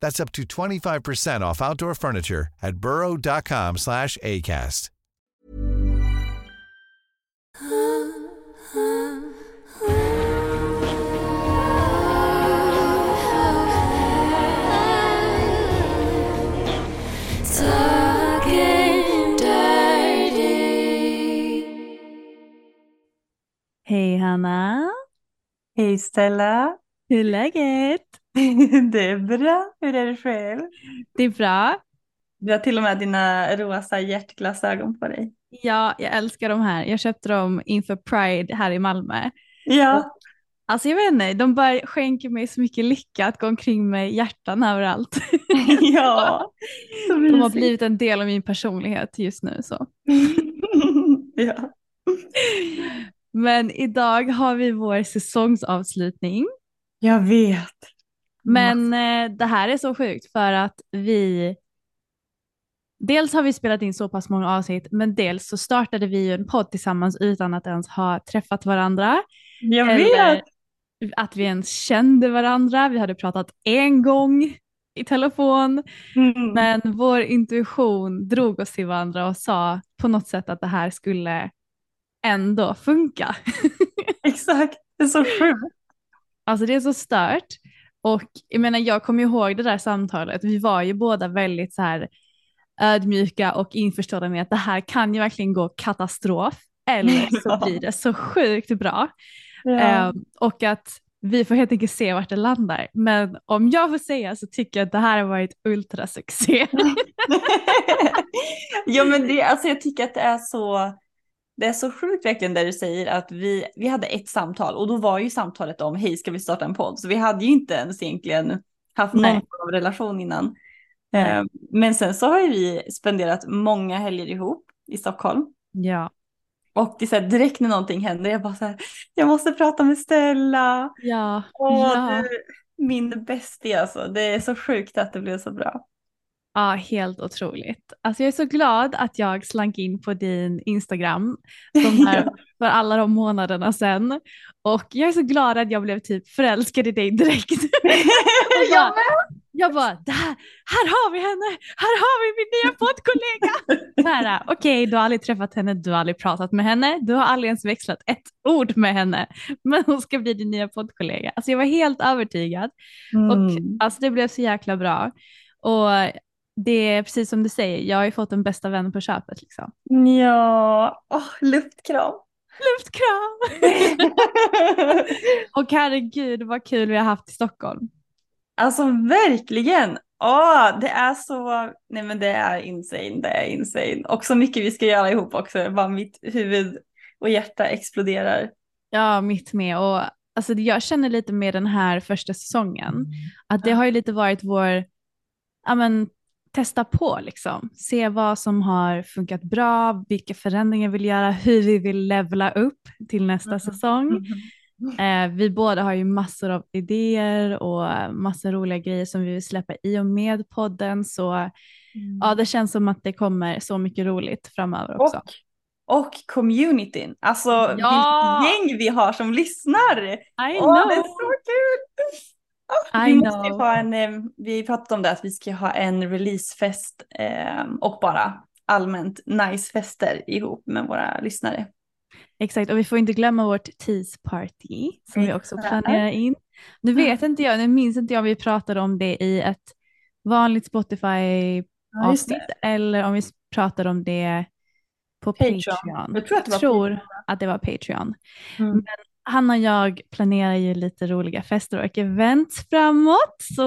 That's up to 25% off outdoor furniture at burrow.com slash ACAST. Hej Hanna! Hej Stella! Hur är läget? Det är bra. Hur är det själv? Det är bra. Du har till och med dina rosa hjärtglasögon på dig. Ja, jag älskar de här. Jag köpte dem inför Pride här i Malmö. Ja. Alltså jag vet inte, de bara skänker mig så mycket lycka att gå omkring med hjärtan överallt. ja. De har blivit en del av min personlighet just nu. Så. ja. Men idag har vi vår säsongsavslutning. Jag vet. Men eh, det här är så sjukt för att vi Dels har vi spelat in så pass många avsnitt, men dels så startade vi ju en podd tillsammans utan att ens ha träffat varandra. Jag Eller vet. att vi ens kände varandra. Vi hade pratat en gång i telefon, Mm. men vår intuition drog oss till varandra och sa på något sätt att det här skulle ändå funka. Exakt. Det är så sjukt. Alltså det är så stört. Och jag menar, jag kommer ihåg det där samtalet. Vi var ju båda väldigt så här ödmjuka och införstådda med att det här kan ju verkligen gå katastrof. Eller så blir det så sjukt bra. Ja. Ehm, och att vi får helt enkelt se vart det landar. Men om jag får säga så tycker jag att det här har varit ultrasuccé. ja men det, alltså jag tycker att det är så, det är så sjukt verkligen där du säger att vi, vi hade ett samtal och då var ju samtalet om hej ska vi starta en podd. Så vi hade ju inte ens egentligen haft någon Nej. form av relation innan. Nej. Eh, Men sen så har ju vi spenderat många helger ihop i Stockholm. ja. Och det är så här, direkt när någonting händer, jag bara så här, jag måste prata med Stella. Ja. Åh, ja. du, min bästie alltså. Det är så sjukt att det blev så bra. Ja, helt otroligt. Alltså jag är så glad att jag slank in på din Instagram de här, för alla de månaderna sedan. Och jag är så glad att jag blev typ förälskad i dig direkt. jag, Jag bara, jag bara, "Det här, här har vi henne, här har vi min nya poddkollega. Okej, du har aldrig träffat henne, du har aldrig pratat med henne, du har aldrig ens växlat ett ord med henne, men hon ska bli din nya poddkollega. Alltså jag var helt övertygad. Och Mm. alltså det blev så jäkla bra. Och det är precis som du säger, jag har ju fått en bästa vän på köpet liksom. Ja, Åh, luftkram. Luftkram! och herregud vad kul vi har haft i Stockholm. Alltså verkligen. Åh, det är så, nej men det är insane, det är insane. Och så mycket vi ska göra ihop också, bara mitt huvud och hjärta exploderar. Ja, mitt med. Och alltså, jag känner lite med den här första säsongen, att det har ju lite varit vår, ja men testa på liksom, se vad som har funkat bra, vilka förändringar vi vill göra, hur vi vill levla upp till nästa Mhm. säsong. Mhm. Eh, vi båda har ju massor av idéer och massor roliga grejer som vi vill släppa i och med podden. Så Mm. ja, det känns som att det kommer så mycket roligt framöver också. Och, och communityn. Alltså Ja! vilket gäng vi har som lyssnar. I Åh, know! det är så kul! Ah, vi måste ha en, vi pratade om det att vi ska ha en releasefest eh, och bara allmänt nice fester ihop med våra lyssnare. Exakt, och vi får inte glömma vårt tease party som vi också planerar in. Nu vet inte jag, nu minns inte jag om vi pratade om det i ett vanligt Spotify Ja, avsnitt eller om vi pratade om det på Patreon. Patreon. Jag tror att det var tror Patreon. att det var Patreon. Mm. Hanna och jag planerar ju lite roliga fester och events framåt. Så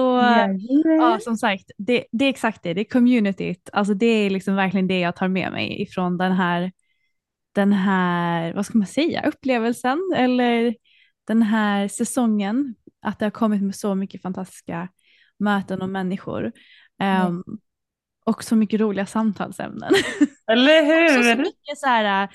ja, som sagt, det, det är exakt det, det är communityt. Alltså det är liksom verkligen det jag tar med mig ifrån den här, den här, vad ska man säga, upplevelsen eller den här säsongen. Att det har kommit med så mycket fantastiska möten och människor. Ehm, och så mycket roliga samtalsämnen. Eller Så, så hur? mycket så här,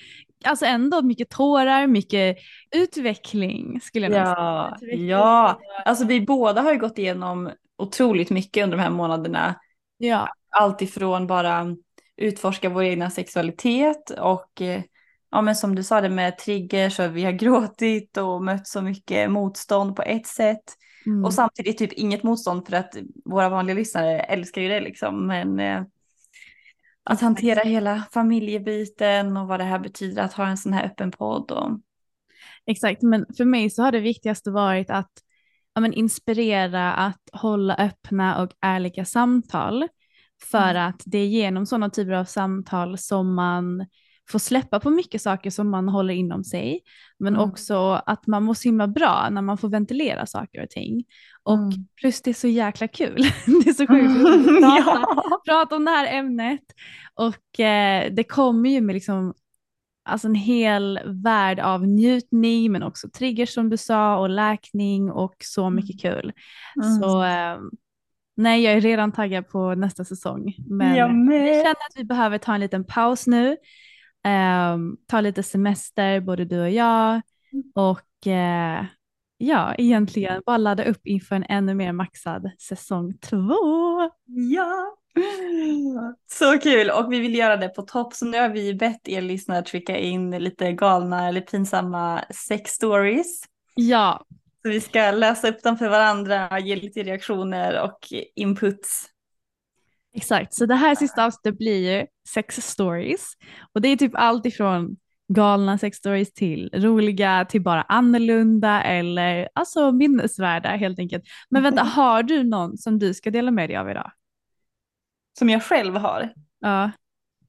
alltså ändå mycket tårar, mycket utveckling skulle jag nog säga. Ja, Utveckling ja. Alltså vi båda har ju gått igenom otroligt mycket under de här månaderna. ja. Allt ifrån bara utforska vår egna sexualitet och eh, ja men som du sa det med triggers och vi har gråtit och mött så mycket motstånd på ett sätt. Mm. Och samtidigt typ inget motstånd för att våra vanliga lyssnare älskar ju det liksom. Men eh, att hantera hela familjebiten och vad det här betyder att ha en sån här öppen podd. Och, Exakt, men för mig så har det viktigaste varit att ja, men inspirera att hålla öppna och ärliga samtal. För Mm. att det är genom sådana typer av samtal som man får släppa på mycket saker som man håller inom sig. Men Mm. också att man mår så himla bra när man får ventilera saker och ting. Och Mm. plus det är så jäkla kul. det är så sjukt prata, ja. prata om det här ämnet. Och eh, det kommer ju med liksom alltså en hel värld av njutning men också triggers som du sa och läkning och så mycket kul. Mm. Så eh, nej, jag är redan taggad på nästa säsong. Men Jag vi känner att vi behöver ta en liten paus nu. Ehm, ta lite semester, både du och jag. Och eh, ja, egentligen bara ladda upp inför en ännu mer maxad säsong två. Ja. Så kul och vi vill göra det på topp så nu har vi bett er lyssnare att skicka in lite galna eller pinsamma sex stories. Ja, Så vi ska läsa upp dem för varandra, ge lite reaktioner och inputs. Exakt. Så det här sista avsnittet blir ju sex stories. Och det är typ allt ifrån galna sex stories till roliga till bara annorlunda eller alltså minnesvärda helt enkelt. Men vänta, har du någon som du ska dela med dig av idag? Som jag själv har. Ja,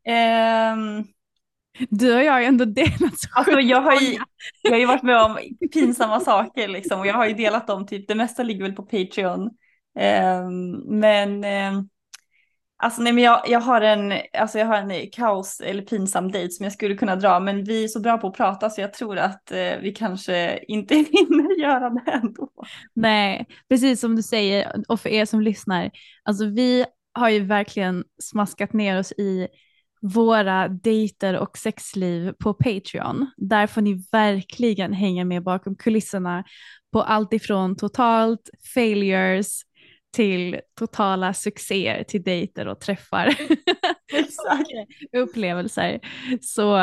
Ehm, du och jag har ju ändå delat så alltså jag har, ju, jag har ju varit med om pinsamma saker liksom och jag har ju delat dem typ, det mesta ligger väl på Patreon. Ehm, men ehm, Alltså nej men jag, jag har en, alltså jag har en kaos eller pinsam dejt som jag skulle kunna dra men vi är så bra på att prata så jag tror att eh, vi kanske inte hinner göra det ändå. Nej, precis som du säger och för er som lyssnar, alltså vi har ju verkligen smaskat ner oss i våra dejter och sexliv på Patreon. Där får ni verkligen hänga med bakom kulisserna på allt ifrån totalt failures till totala succéer till dejter och träffar. Exakt. upplevelser. Så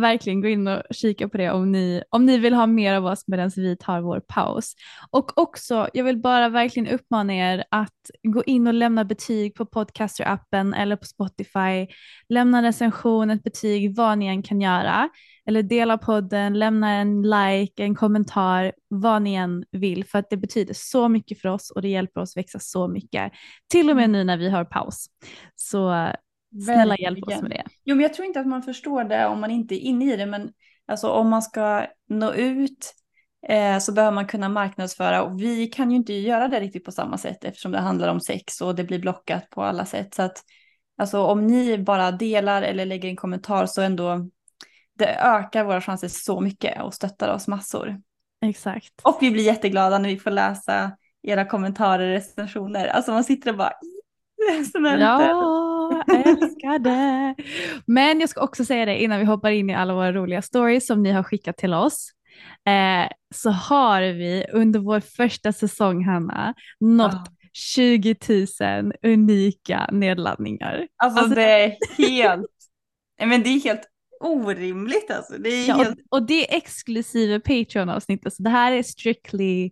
verkligen gå in och kika på det om ni, om ni vill ha mer av oss medan vi tar vår paus. Och också, jag vill bara verkligen uppmana er att gå in och lämna betyg på Podcaster-appen eller på Spotify. Lämna en recension, ett betyg, vad ni än kan göra. Eller dela podden, lämna en like, en kommentar, vad ni än vill. För att det betyder så mycket för oss och det hjälper oss växa så mycket. Till och med nu när vi har paus. Så Snälla hjälp oss med det. Jo men jag tror inte att man förstår det om man inte är inne i det men alltså om man ska nå ut eh, så behöver man kunna marknadsföra och vi kan ju inte göra det riktigt på samma sätt eftersom det handlar om sex och det blir blockat på alla sätt så att alltså om ni bara delar eller lägger en kommentar så ändå det ökar våra chanser så mycket och stöttar oss massor. Exakt. Och vi blir jätteglada när vi får läsa era kommentarer och recensioner. Alltså man sitter och bara snälla. Ja, det. Men jag ska också säga det innan vi hoppar in i alla våra roliga stories som ni har skickat till oss. eh, så har vi under vår första säsong, Hanna, nått Ah. 20 000 unika nedladdningar. Alltså, Alltså- det är helt, men det är helt orimligt alltså. Det är Ja, helt, och, och det är exklusive Patreon-avsnitt. Alltså det här är strictly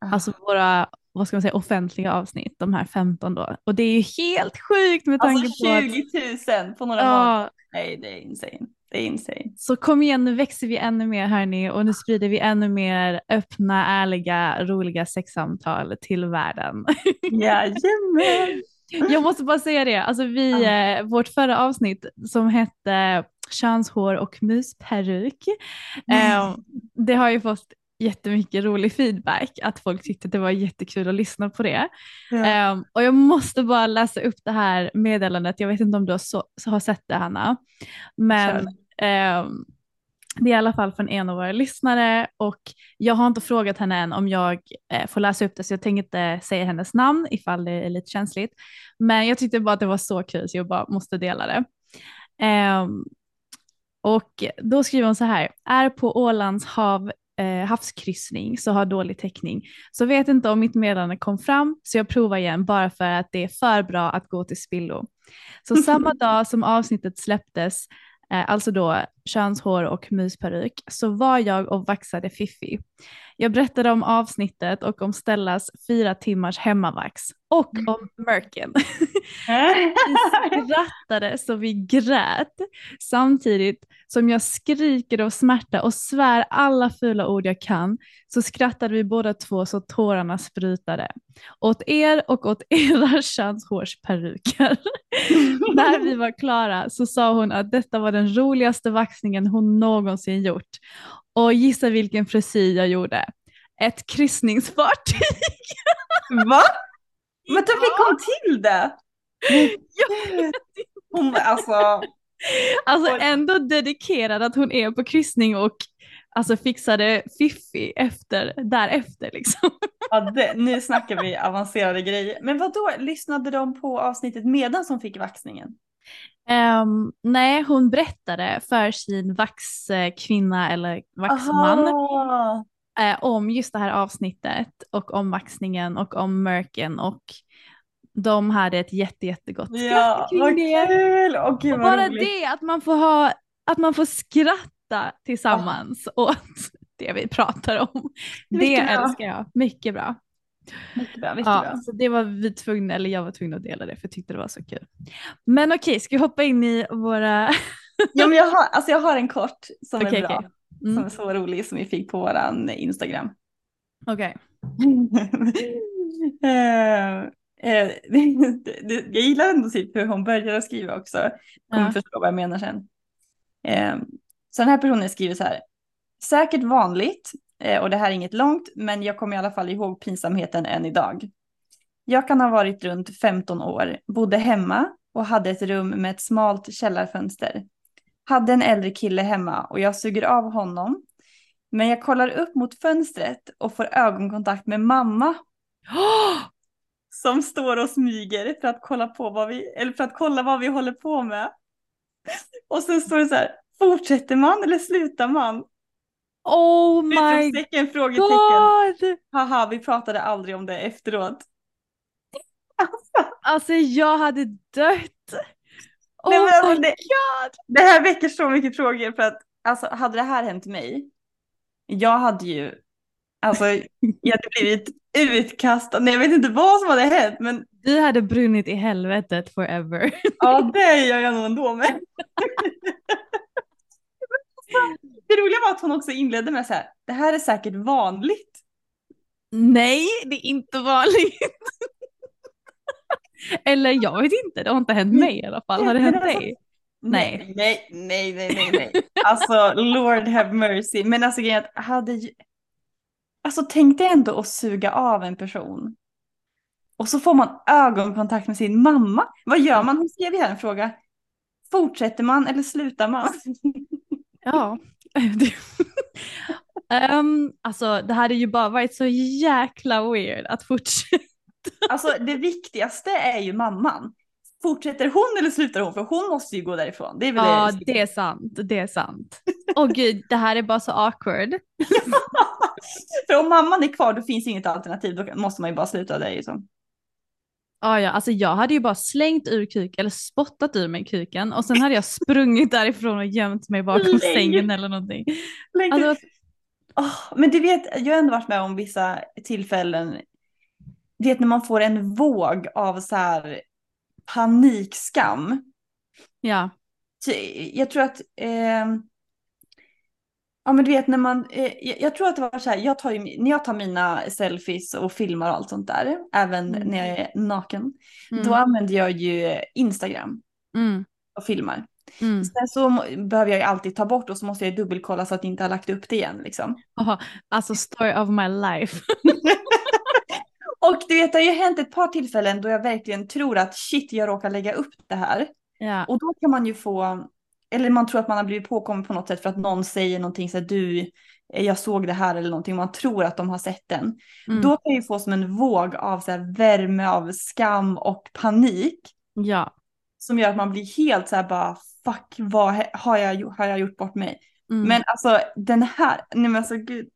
Ah. alltså våra vad ska man säga, offentliga avsnitt, de här 15 då. Och det är ju helt sjukt med tanke alltså på att 20 000 på några månader. Nej det är insane. Det är insane. så kom igen, nu växer vi ännu mer hörni och nu sprider vi ännu mer öppna, ärliga, roliga sexsamtal till världen. Jajamän. Jag måste bara säga det, alltså vi, eh, vårt förra avsnitt som hette könshår och musperuk, eh, det har ju fått jättemycket rolig feedback, att folk tyckte det var jättekul att lyssna på det. Ja. Eh, och jag måste bara läsa upp det här meddelandet, jag vet inte om du har, så, så har sett det Hanna, men eh, det är i alla fall från en av våra lyssnare och jag har inte frågat henne än om jag eh, får läsa upp det så jag tänker inte säga hennes namn ifall det är lite känsligt. Men jag tyckte bara att det var så kul så jag bara måste dela det. Ehm, och då skriver hon så här, är på Ålands hav, eh, havskryssning så har dålig täckning. Så vet inte om mitt meddelande kom fram så jag provar igen bara för att det är för bra att gå till spillo. Så samma dag som avsnittet släpptes eh, alltså då könshår och mysperuk, så var jag och vaxade Fiffi. Jag berättade om avsnittet och om Stellas fyra timmars hemmavax och om mörken. Vi skrattade så vi grät samtidigt som jag skriker av smärta och svär alla fula ord jag kan så skrattade vi båda två så tårarna sprutade. Åt er och åt era könshårsperuker. När vi var klara så sa hon att detta var den roligaste vaxningen hon någonsin gjort. Och gissa vilken frisyr jag gjorde. Ett kryssningsfartyg. Va? Men vi kom till det. Hon, alltså, Alltså ändå dedikerad att hon är på kryssning och alltså fixade Fiffi efter, därefter liksom. ja, det, nu snackar vi avancerade grejer. Men vad då? lyssnade de på avsnittet medan som fick vaxningen? Ehm, nej, hon berättade för sin vaxkvinna eller vaxman Aha. eh, om just det här avsnittet och om vaxningen och om mörken och de hade ett jätte, jättegott skratt Ja, kring vad det. kul! Åh gud Och bara roligt. det att man får ha, att man får skratta tillsammans åt det vi pratar om. Det Mycket bra. älskar jag, mycket bra. Mycket bra, mycket Ja, bra. så det var vi tvungna, eller jag var tvungen att dela det för jag tyckte det var så kul. Men okej, ska vi hoppa in i våra... Ja, men jag, har, alltså jag har en kort som Okej, är bra. okej. Mm. Som är så rolig som vi fick på våran Instagram. Okej. Eh, det- det- jag gillar ändå typ hur hon börjar att skriva också. Kommer Ja. förstå vad jag menar sen. Eh, så den här personen skriver så här. Säkert vanligt, Eh, och det här är inget långt, men jag kommer i alla fall ihåg pinsamheten än idag. Jag kan ha varit runt 15 år, bodde hemma och hade ett rum med ett smalt källarfönster. Hade en äldre kille hemma och jag suger av honom. Men jag kollar upp mot fönstret och får ögonkontakt med mamma som står och smyger för att kolla på vad vi, eller för att kolla vad vi håller på med. Och sen står det så här, fortsätter man eller slutar man? Oh my Utropstecken, frågetecken. god! Haha, vi pratade aldrig om det efteråt. Alltså jag hade dött. Oh Nej, alltså, my det- god! Det här väcker så mycket frågor för att alltså, hade det här hänt mig, jag hade ju, alltså jag hade blivit utkastad, nej jag vet inte vad som hade hänt men Du hade brunnit i helvetet forever. ja det gör jag nog ändå med. Det roliga var att hon också inledde med så här, det här är säkert vanligt. Nej, det är inte vanligt. Eller jag vet inte, det har inte hänt mig i alla fall. Har det hänt dig? Nej. Nej, nej, nej, nej, nej. Alltså, Lord have mercy. Men alltså grejen att hade ju... Alltså tänk dig ändå att suga av en person. Och så får man ögonkontakt med sin mamma. Vad gör man? Hon skrev här en fråga. Fortsätter man eller slutar man? Ja. Um, alltså det hade ju bara varit så jäkla weird att fortsätta. Alltså det viktigaste är ju mamman. Fortsätter hon eller slutar hon? För hon måste ju gå därifrån. Det är väl Ja, det. det är sant. Det är sant. Åh gud, det här är bara så awkward. För om mamman är kvar då finns inget alternativ, då måste man ju bara sluta där liksom. Ja, ja, alltså jag hade ju bara slängt ur kuk eller spottat ur mig kuken och sen hade jag sprungit därifrån och gömt mig bakom Lägg. sängen eller någonting. Alltså, Åh, men du vet, jag har ändå varit med om vissa tillfällen. Du vet när man får en våg av så här panikskam. ja, jag tror att, eh, ja men du vet när man, eh, jag, tror att det var så här, jag tar ju, när jag tar mina selfies och filmar och allt sånt där, även Mm. när jag är naken, Mm. då använder jag ju Instagram mm, och filmar. mm. Sen så behöver jag ju alltid ta bort och så måste jag dubbelkolla så att jag inte har lagt upp det igen liksom. Aha, alltså story of my life. Och du vet, det har ju hänt ett par tillfällen då jag verkligen tror att shit, jag råkar lägga upp det här. ja, Och då kan man ju få, eller man tror att man har blivit påkommen på något sätt för att någon säger någonting så här, du, eh, jag såg det här eller någonting, man tror att de har sett den. mm, Då kan ju få som en våg av så här, värme, av skam och panik. ja. Som gör att man blir helt så här bara, fuck, vad har jag, har jag gjort bort mig? Mm. Men alltså den här, nej men alltså gud.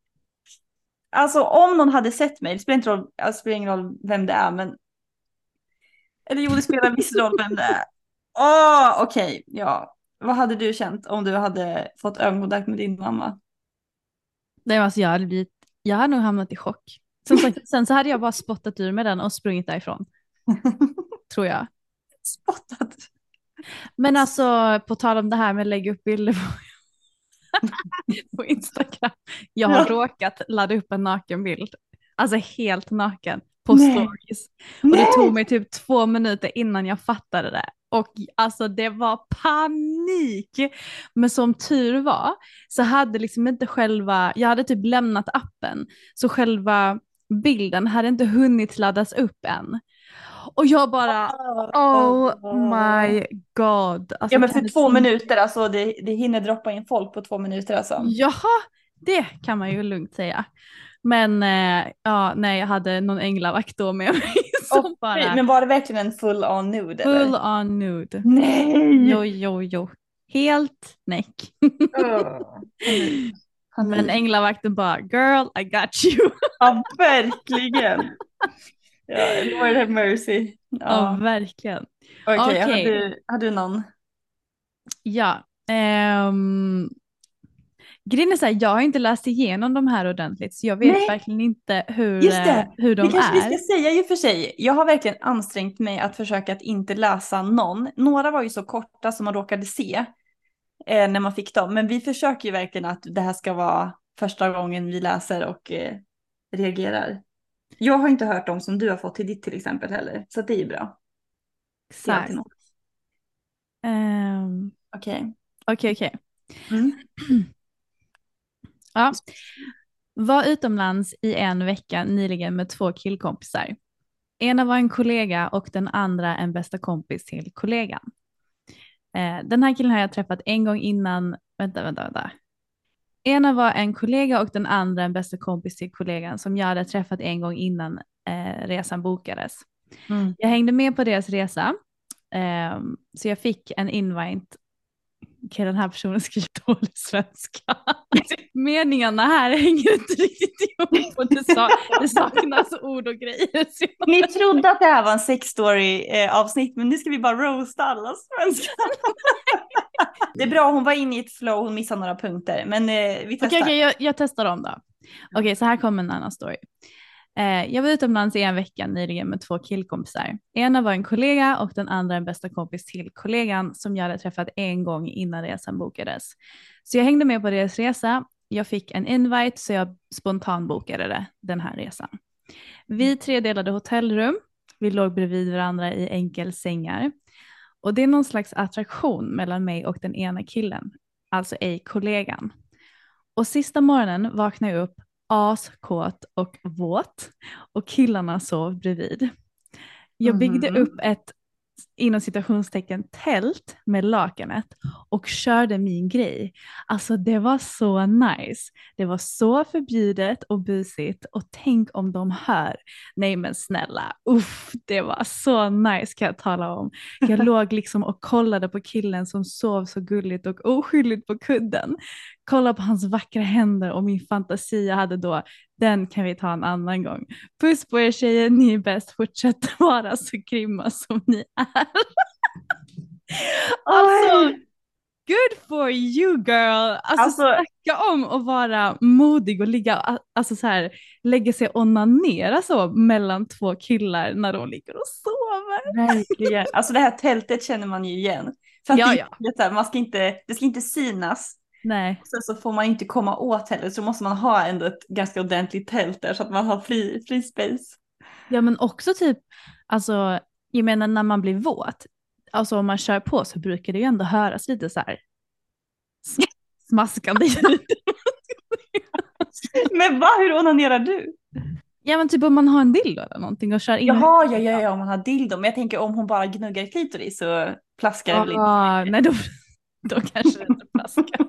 Alltså om någon hade sett mig, det spelar, inte roll, alltså, det spelar ingen roll vem det är, men. Eller jo, det spelar viss roll vem det är. Åh, okej, ja. Vad hade du känt om du hade fått ögonkontakt med din mamma? Nej, alltså jag, hade blivit, jag hade nog hamnat i chock. Som sagt, sen så hade jag bara spottat ur mig den och sprungit därifrån, tror jag. Spottat. Men alltså på tal om det här med att lägga upp bilder på, på Instagram. Jag har Ja. råkat ladda upp en nakenbild. Alltså helt naken på Nej. stories. Och det tog mig typ två minuter innan jag fattade det. Och alltså det var panik. Men som tur var så hade liksom inte själva, jag hade typ lämnat appen. Så själva bilden hade inte hunnit laddas upp än. Och jag bara, oh my god. Alltså, Ja men för två se- minuter, alltså det, det hinner droppa in folk på två minuter alltså. Jaha, det kan man ju lugnt säga. Men eh, ja, nej, jag hade någon änglavakt då med mig som Okej, bara Men var det verkligen en full on nude full eller? on nude. Nej! Jo, jo, jo. Helt näck. Han Men änglavakten bara, girl, I got you. Ja, verkligen. Ja, Lord have mercy. Ja, Ja. verkligen. Okej, okej. har, du, har du någon? Ja. ehm, grejen är så här, jag har inte läst igenom de här ordentligt så jag vet Nej. verkligen inte hur, Just det, eh, hur de det kanske är. vi ska säga i och för sig. Jag har verkligen ansträngt mig att försöka att inte läsa någon. Några var ju så korta som man råkade se eh, när man fick dem. Men vi försöker ju verkligen att det här ska vara första gången vi läser och eh, reagerar. Jag har inte hört dem som du har fått till ditt till exempel heller. Så det är ju bra. Exakt. Ehm, Okej. Okej, okej. Ja. Var utomlands i en vecka nyligen med två killkompisar. Ena var en kollega och den andra en bästa kompis till kollegan. Eh, den här killen har jag träffat en gång innan, vänta, vänta, vänta. Ena var en kollega och den andra en bästa kompis till kollegan som jag hade träffat en gång innan eh, resan bokades. Mm. Jag hängde med på deras resa, ehm, så jag fick en invite. Okej, den här personen skriver dålig svenska. Meningarna här hänger inte riktigt ihop och det, sa, det saknas ord och grejer. Ni trodde att det här var en sex story eh, avsnitt men nu ska vi bara roasta alla svenskar. det är bra, hon var inne i ett flow, hon missade några punkter. Men eh, vi testar. Okej, okej, jag, jag testar om då. Okej, så här kommer en annan story. Eh, jag var utomlands i en vecka nyligen med två killkompisar. Ena var en kollega och den andra en bästa kompis till kollegan som jag hade träffat en gång innan resan bokades. Så jag hängde med på deras resa. Jag fick en invite så jag spontanbokade det, den här resan. Vi tre delade hotellrum. Vi låg bredvid varandra i enkelsängar. Och det är någon slags attraktion mellan mig och den ena killen, alltså ej kollegan. Och sista morgonen vaknade jag upp askåt och våt och killarna sov bredvid. Jag byggde Mhm. upp ett inom citationstecken tält med lakanet och körde min grej. Alltså det var så nice. Det var så förbjudet och busigt och tänk om de hör. Nej men snälla, uff, det var så nice kan jag tala om. Jag låg liksom och kollade på killen som sov så gulligt och oskyldigt på kudden. Kolla på hans vackra händer och min fantasi jag hade då, den kan vi ta en annan gång. Puss på er tjejer, ni är bäst, fortsätt vara så grymma som ni är. alltså, good for you girl! Alltså, Alltså- snacka om att vara modig och ligga, alltså så här, lägga sig och onanera så mellan två killar när de ligger och sover. Verkligen. Alltså det här tältet känner man ju igen. För att Ja, det, ja. så här, man ska inte, det ska inte synas. Nej. Sen så får man inte komma åt heller så måste man ha ändå ett ganska ordentligt tält där så att man har fri, fri space. Ja men också typ, alltså jag menar när man blir våt, alltså om man kör på så brukar det ju ändå höras lite så här sm- smaskande ljud. Men va, hur onanerar du? Ja men typ om man har en dildo eller någonting och kör in. Jaha, ja, ja, ja, om man har dildo. Men jag tänker om hon bara gnuggar klitoris så plaskar det ah, nej då, då kanske det inte plaskar.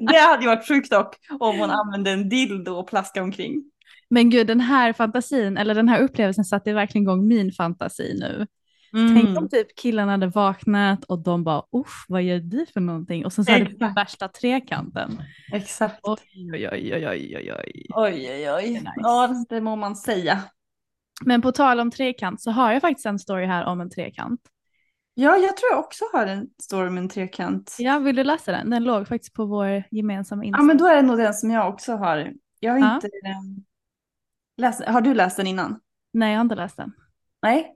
Det hade ju varit sjukt dock om hon använde en dildo och plaskade omkring. Men gud den här fantasin, eller den här upplevelsen satte verkligen igång min fantasi nu. Tänk Mm. om typ killarna hade vaknat och de bara usch vad gör du för någonting? Och sen så hade vi Exakt. värsta trekanten. Exakt. Oj oj oj oj oj oj. oj. Oj, oj, oj. Nice. Ja, det må man säga. Men på tal om trekant så har jag faktiskt en story här om en trekant. Ja, jag tror jag också har en story med en trekant. Ja, vill du läsa den? Den låg faktiskt på vår gemensamma Ja, Insta. men då är det nog den som jag också har. Jag har Ja. inte um, läst Har du läst den innan? Nej, jag har inte läst den. Nej?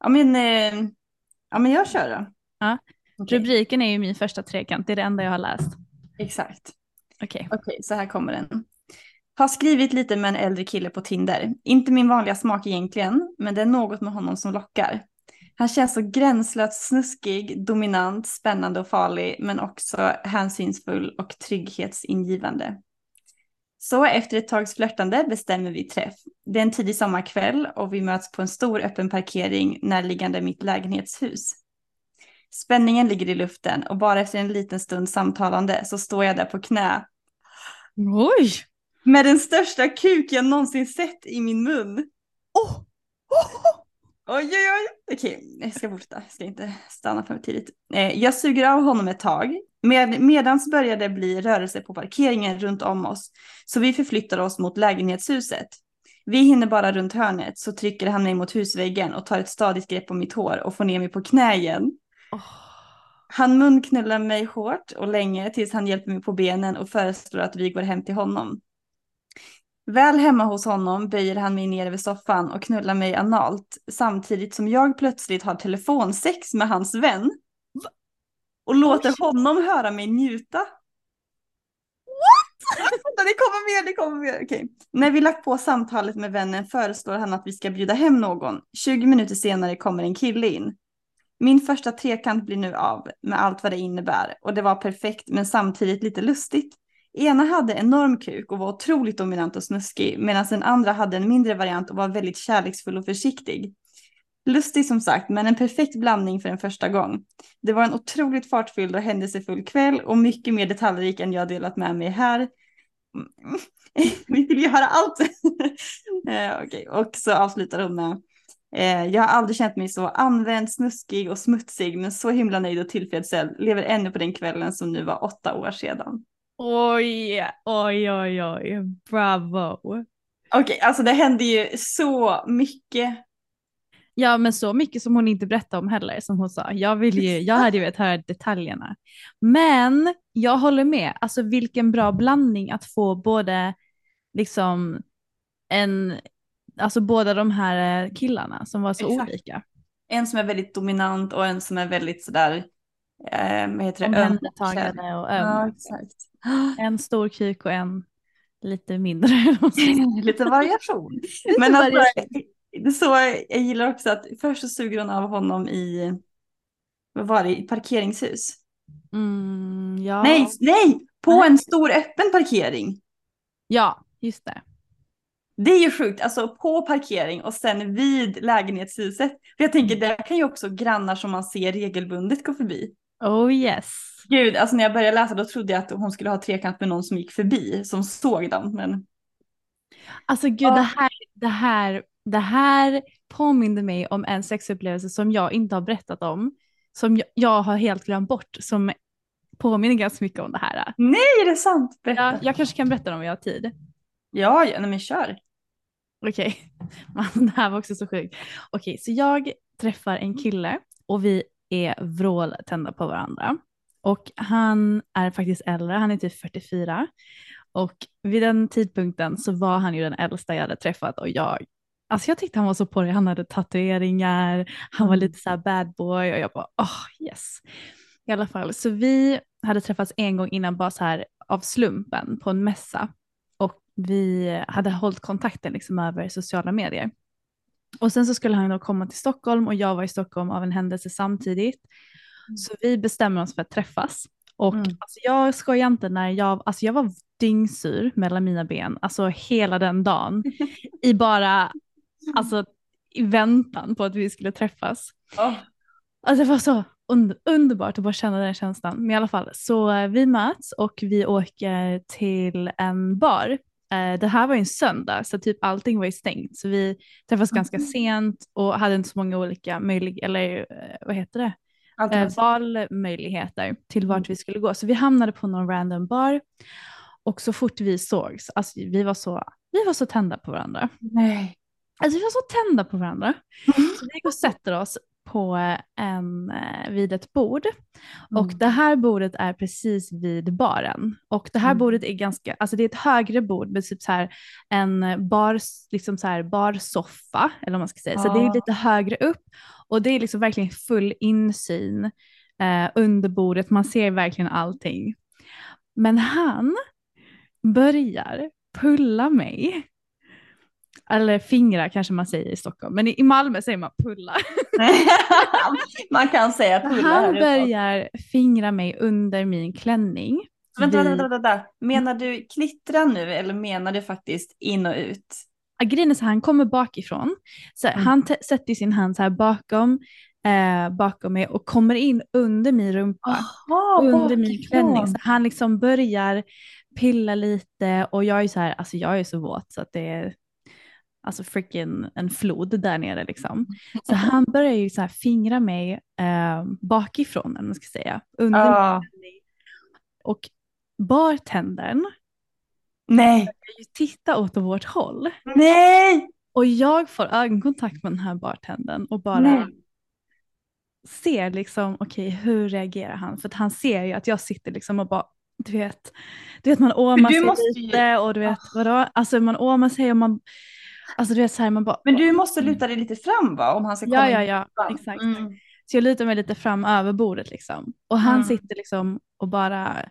Ja, men, eh, ja, men jag kör då. Ja. Okej, Rubriken är ju min första trekant, det är det enda jag har läst. Exakt. Okej. Okej, så här kommer den. Har skrivit lite med en äldre kille på Tinder. Inte min vanliga smak egentligen, men det är något med honom som lockar. Han känns så gränslöst snuskig, dominant, spännande och farlig, men också hänsynsfull och trygghetsingivande. Så efter ett tags flörtande bestämmer vi träff. Det är en tidig sommarkväll och vi möts på en stor öppen parkering närliggande mitt lägenhetshus. Spänningen ligger i luften och bara efter en liten stund samtalande så står jag där på knä Oj! med den största kuk jag någonsin sett i min mun. Oh! Oj, oj, oj. Okej, jag ska fortsätta. Jag ska inte stanna för tidigt. Eh, jag suger av honom ett tag. Med, medans börjar det bli rörelse på parkeringen runt om oss. Så vi förflyttar oss mot lägenhetshuset. Vi hinner bara runt hörnet så trycker han mig mot husväggen och tar ett stadigt grepp om mitt hår och får ner mig på knä igen. Åh. Han munknullar mig hårt och länge tills han hjälper mig på benen och föreslår att vi går hem till honom. Väl hemma hos honom böjer han mig ner över soffan och knullar mig analt samtidigt som jag plötsligt har telefonsex med hans vän. Och låter honom höra mig njuta. What? det kommer mer, det kommer mer. Okej. När vi lagt på samtalet med vännen föreslår han att vi ska bjuda hem någon. 20 minuter senare kommer en kille in. Min första trekant blir nu av med allt vad det innebär och det var perfekt men samtidigt lite lustigt. Ena hade enorm kuk och var otroligt dominant och snuskig medan den andra hade en mindre variant och var väldigt kärleksfull och försiktig. Lustig som sagt, men en perfekt blandning för en första gång. Det var en otroligt fartfylld och händelsefull kväll och mycket mer detaljrik än jag delat med mig här. Vi vill ju höra allt. eh, och så avslutar hon med Eh, jag har aldrig känt mig så använd, snuskig och smutsig, men så himla nöjd och tillfredsställd. Lever ännu på den kvällen som nu var åtta år sedan. Oj, oj, oj, oj. Bravo. Okej, alltså det hände ju så mycket. Ja, men så mycket som hon inte berättade om heller, som hon sa. Jag, vill ju, jag hade ju velat höra detaljerna. Men jag håller med, alltså vilken bra blandning att få både liksom en, alltså båda de här eh, killarna som var så Exakt. olika. En som är väldigt dominant och en som är väldigt sådär, eh, vad heter det? Omhändertagande och öm. Ja, exakt. En stor kuk och en lite mindre. Lite variation. Men alltså, det är så, jag gillar också att först så suger hon av honom i, vad var det, i parkeringshus. mm, ja. Nej, nej, på Nej. en stor öppen parkering. ja, just det. Det är ju sjukt, alltså på parkering och sen vid lägenhetshuset. För jag tänker, där kan ju också grannar som man ser regelbundet gå förbi. Oh yes. Gud, alltså när jag började läsa då trodde jag att hon skulle ha trekant med någon som gick förbi, som såg dem. Men Alltså gud, Ja. det, här, det, här, det här påminner mig om en sexupplevelse som jag inte har berättat om. Som jag, jag har helt glömt bort. Som påminner ganska mycket om det här. Nej, är det sant? Berätta. Jag, jag kanske kan berätta om vi har tid. Ja, ja nej, men kör. Okej, Men det här var också så sjukt. Okej, så jag träffar en kille och vi är vråltända på varandra. Och han är faktiskt äldre, han är typ 44. Och vid den tidpunkten så var han ju den äldsta jag hade träffat och jag, alltså jag tyckte han var så på det. Han hade tatueringar, han var lite så här bad boy och jag bara, oh yes. I alla fall, så vi hade träffats en gång innan bara så här av slumpen på en mässa. Och vi hade hållit kontakten liksom över sociala medier. Och sen så skulle han då komma till Stockholm och jag var i Stockholm av en händelse samtidigt. Så vi bestämmer oss för att träffas. Och Mm. alltså, jag skojar inte när jag, alltså jag var dyngsur mellan mina ben, alltså hela den dagen. I bara, alltså i väntan på att vi skulle träffas. Åh, Alltså det var så und- underbart att bara känna den känslan. Men i alla fall, så eh, vi möts och vi åker till en bar. Eh, Det här var ju en söndag så typ allting var ju stängt. Så vi träffades ganska sent och hade inte så många olika möjligheter, eller eh, vad heter det? eh, valmöjligheter till vart vi skulle gå. Så vi hamnade på någon random bar och så fort vi sågs, alltså vi var så, vi var så tända på varandra. Nej. Alltså vi var så tända på varandra. Så vi går och sätter oss på en, eh, vid ett bord. Och Mm. det här bordet är precis vid baren. Och det här Mm. bordet är ganska, alltså det är ett högre bord med typ så här en bar, liksom så här barsoffa, eller vad man ska säga. Så det är Ah. lite högre upp. Och det är liksom verkligen full insyn eh, under bordet. Man ser verkligen allting. Men han börjar pulla mig. Eller fingra kanske man säger i Stockholm, men i Malmö säger man pulla. Man kan säga pulla Han börjar fingra mig under min klänning. Vänta, vänta, vänta, vänta. Menar du klittra nu eller menar du faktiskt in och ut? Grejen är så han kommer bakifrån. Så Mm. Han sätter sin hand så här bakom, eh, bakom mig och kommer in under min rumpa. Jaha, under min bakifrån. klänning. Så han liksom börjar pilla lite och jag är så här, alltså jag är så våt så att det är alltså freaking en flod där nere liksom. Så han börjar ju så här fingra mig eh, bakifrån, eller man ska säga, under klänning. Och bartendern Nej, börjar ju titta åt vårt håll. nej, Och jag får ögonkontakt med den här bartendern och bara nej. ser liksom, okej hur reagerar han? För att han ser ju att jag sitter liksom och bara, du vet, du vet man åmar sig ju- lite och du vet vadå, alltså man åmar sig och man, alltså du vet så här man bara, Men du måste luta dig lite fram va? Om han ska komma ja ja in ja, fram. exakt. Mm. Så jag lutar mig lite fram över bordet liksom. Och han Mm. sitter liksom och bara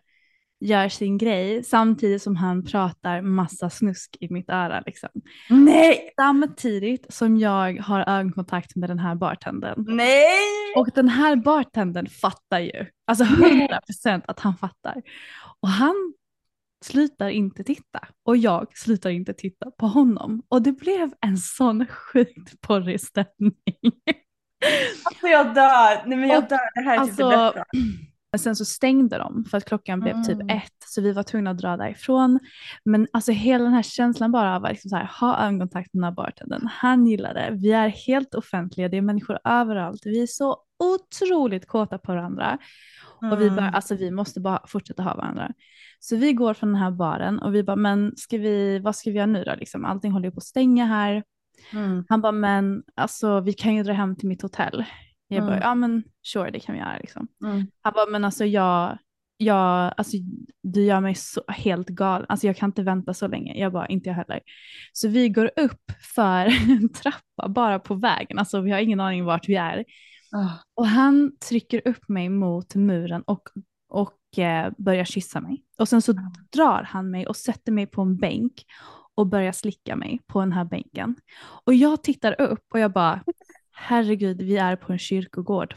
gör sin grej samtidigt som han pratar massa snusk i mitt öra liksom. Nej, Samtidigt som jag har ögonkontakt med den här bartendern. nej. Och den här bartendern fattar ju, alltså 100% att han fattar. Och han slutar inte titta och jag slutar inte titta på honom. Och det blev en sån sjukt porrig stämning. Alltså jag dör. Nej men jag Och, dör. Det här är typ Alltså, det bästa. Men sen så stängde de för att klockan blev typ Mm. ett så vi var tvungna att dra därifrån. Men alltså hela den här känslan bara av att liksom här, ha ögonkontakt med den här bartendern. Han gillar det. Vi är helt offentliga. Det är människor överallt. Vi är så otroligt kåta på varandra. Och vi bara, Mm. alltså vi måste bara fortsätta ha varandra. Så vi går från den här baren och vi bara, men ska vi, vad ska vi göra nu då? Liksom, allting håller ju på att stänga här. Mm. Han bara, men alltså vi kan ju dra hem till mitt hotell. Jag bara, Mm. ja men sure det kan vi göra liksom. Mm. Han bara, men alltså jag, jag, alltså du gör mig så helt galen. Alltså jag kan inte vänta så länge. Jag bara, inte jag heller. Så vi går upp för en trappa bara på vägen. Alltså vi har ingen aning vart vi är. Ah. Och han trycker upp mig mot muren och, och eh, börjar kyssa mig. Och sen så drar han mig och sätter mig på en bänk och börjar slicka mig på den här bänken. Och jag tittar upp och jag bara, herregud, vi är på en kyrkogård.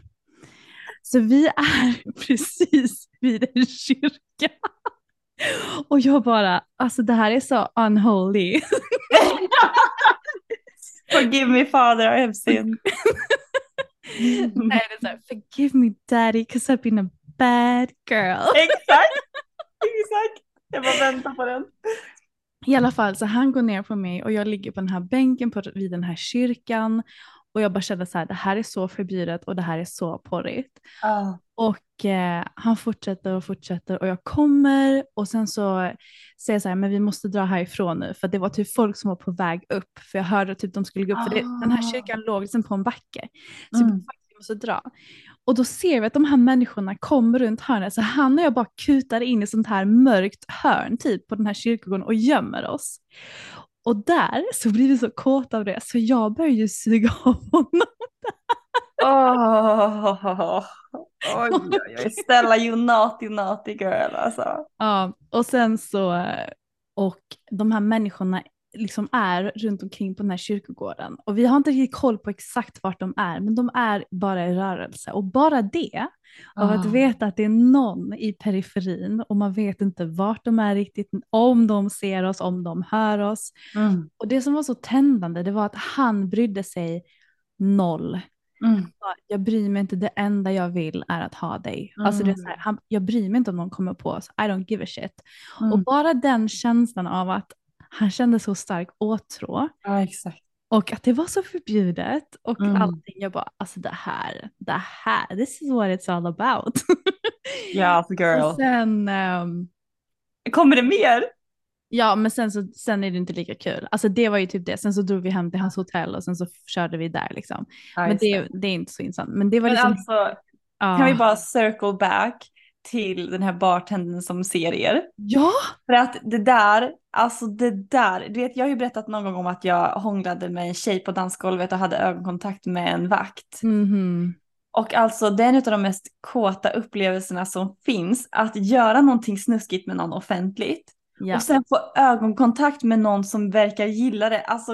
Så vi är precis vid en kyrka. Och jag bara, alltså det här är så unholy. Forgive me father, I have sinned. Nej, det är så här, forgive me daddy, cause I've been a bad girl. Exakt, exakt. Jag bara väntar på den. I alla fall, så han går ner på mig och jag ligger på den här bänken på, vid den här kyrkan. Och jag bara kände så här, det här är så förbjudet och det här är så porrigt. Ja. Och eh, han fortsätter och fortsätter och jag kommer och sen så säger jag så här, men vi måste dra härifrån nu för det var typ folk som var på väg upp för jag hörde typ de skulle gå upp för det, den här Ah. kyrkan låg liksom på en backe. Så Mm. jag bara, vi måste dra. Och då ser vi att de här människorna kommer runt hörnet så han och jag bara kutar in i sånt här mörkt hörn typ på den här kyrkogården och gömmer oss. Och där så blir vi så kåta av det så jag börjar ju suga av honom. Oj, oj, oj. Stella, you naughty, naughty girl alltså. Ja, och sen så, och de här människorna liksom är runt omkring på den här kyrkogården. Och vi har inte riktigt koll på exakt vart de är, men de är bara i rörelse. Och bara det, av att Ah. veta att det är någon i periferin och man vet inte vart de är riktigt, om de ser oss, om de hör oss. Mm, Och det som var så tändande, det var att han brydde sig noll. mm, jag bryr mig inte, det enda jag vill är att ha dig. Alltså det är så här, Mm. han, jag bryr mig inte om någon kommer på oss, I don't give a shit. mm. Och bara den känslan av att han kände så stark åtrå Ja, exakt. och att det var så förbjudet och Mm. allting. Jag bara, alltså det här, det här, this is what it's all about. Ja, girl. och sen, ehm, Kommer det mer? ja men sen, så, sen är det inte lika kul. Alltså det var ju typ det, sen så drog vi hem till hans hotell och sen så körde vi där liksom. Ja, Men det, det är inte så intressant. Men det var Men liksom, alltså, kan vi bara circle back till den här bartendern som ser er? Ja! För att det där, alltså det där, du vet jag har ju berättat någon gång om att jag hånglade med en tjej på dansgolvet och hade ögonkontakt med en vakt. Mhm. Och alltså det är en av de mest kåta upplevelserna som finns, att göra någonting snuskigt med någon offentligt. Ja. Och sen få ögonkontakt med någon som verkar gilla det. Alltså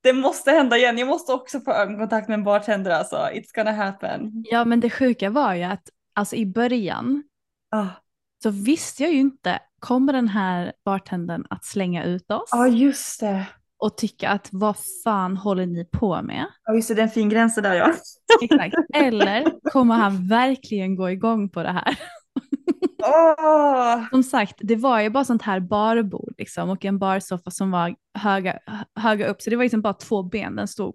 det måste hända igen, jag måste också få ögonkontakt med en bartender alltså. It's gonna happen. ja men det sjuka var ju att alltså i början Ah. så visste jag ju inte, kommer den här bartendern att slänga ut oss Ja just det. och tycka att vad fan håller ni på med? Ja just det, det är en fin gräns där ja. Exakt. Eller kommer han verkligen gå igång på det här? Åh! Som sagt, det var ju bara sånt här barbord liksom och en barsoffa som var höga, höga upp så det var liksom bara två ben den stod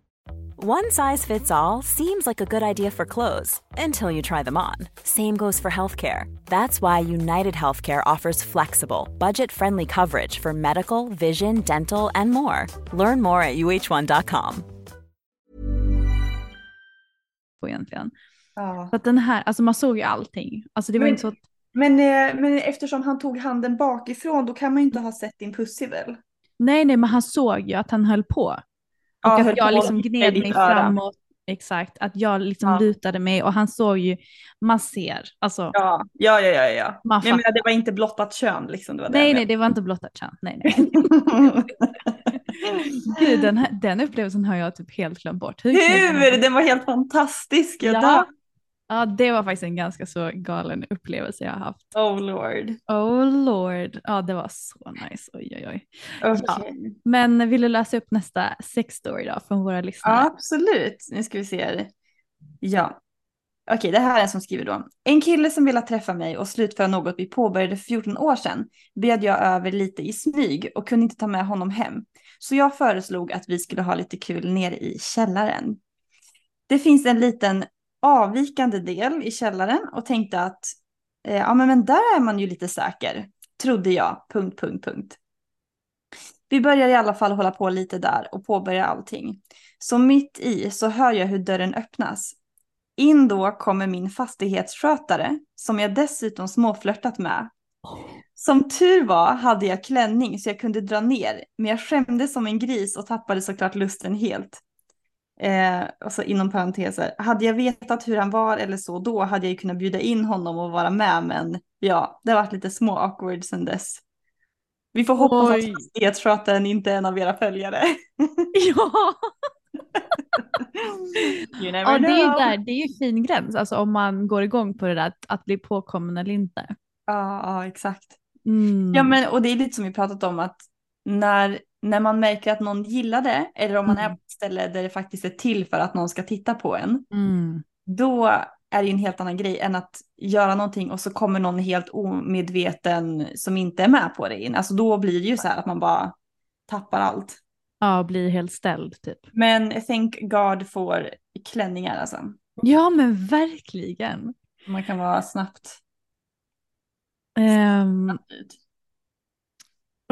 One size fits all seems like a good idea for clothes until you try them on. Same goes for healthcare. That's why United Healthcare offers flexible, budget friendly coverage for medical, vision, dental, and more. Learn more at uh1.com. på egentligen. Ja. Så att den här, alltså man såg ju allting. Alltså det var Men- inte så att, Men, eh, men eftersom han tog handen bakifrån då kan man ju inte ha sett din pussy väl? nej nej men han såg ju att han höll på. Och Ja, att jag liksom gned mig öra. framåt. Exakt, att jag liksom Ja. lutade mig och han såg ju, man ser, alltså. Ja, ja, ja, ja. ja. Man Men menar, fattar. det var inte blottat kön liksom. Det var det Nej jag nej det var inte blottat kön, nej nej. Gud den, här, den upplevelsen har jag typ helt glömt bort. Hur? Hur? Den var helt fantastisk. Jag Ja. Ja det var faktiskt en ganska så galen upplevelse jag har haft. Oh lord. Oh lord, ja det var så nice, oj oj oj. Okej. Men vill du läsa upp nästa sex story då från våra lyssnare? Ja, absolut. Nu ska vi se här. Ja. Okej, det här är en som skriver då. En kille som ville träffa mig och slutföra något vi påbörjade för 14 år sedan bjöd jag över lite i smyg och kunde inte ta med honom hem. Så jag föreslog att vi skulle ha lite kul nere i källaren. Det finns en liten avvikande del i källaren och tänkte att eh, ja, men, men där är man ju lite säker, trodde jag. Punkt, punkt, punkt. Vi börjar i alla fall hålla på lite där och påbörjar allting. Så mitt i så hör jag hur dörren öppnas. In då kommer min fastighetsskötare som jag dessutom småflörtat med. Som tur var hade jag klänning så jag kunde dra ner, men jag skämdes som en gris och tappade såklart lusten helt. Eh, och så inom parenteser, hade jag vetat hur han var eller så då hade jag ju kunnat bjuda in honom och vara med, men ja, det har varit lite små awkward sen dess. Vi får hoppas Oj. att fastighetsskötaren inte är en av era följare. Ja, you never ja det, är ju know. där, det är ju fin gräns, alltså om man går igång på det där att, att bli påkommen eller inte. Ja, ja, exakt. Mm. Ja, men och det är lite som vi pratat om att när, när man märker att någon gillar det eller om man Mm. är på ett ställe där det faktiskt är till för att någon ska titta på en, Mm. då är det ju en helt annan grej än att göra någonting och så kommer någon helt omedveten som inte är med på det in. Alltså då blir det ju så här att man bara tappar allt. Ja, bli helt ställd typ. Men thank God for klänningar alltså. Ja, men verkligen. Man kan vara snabbt Um.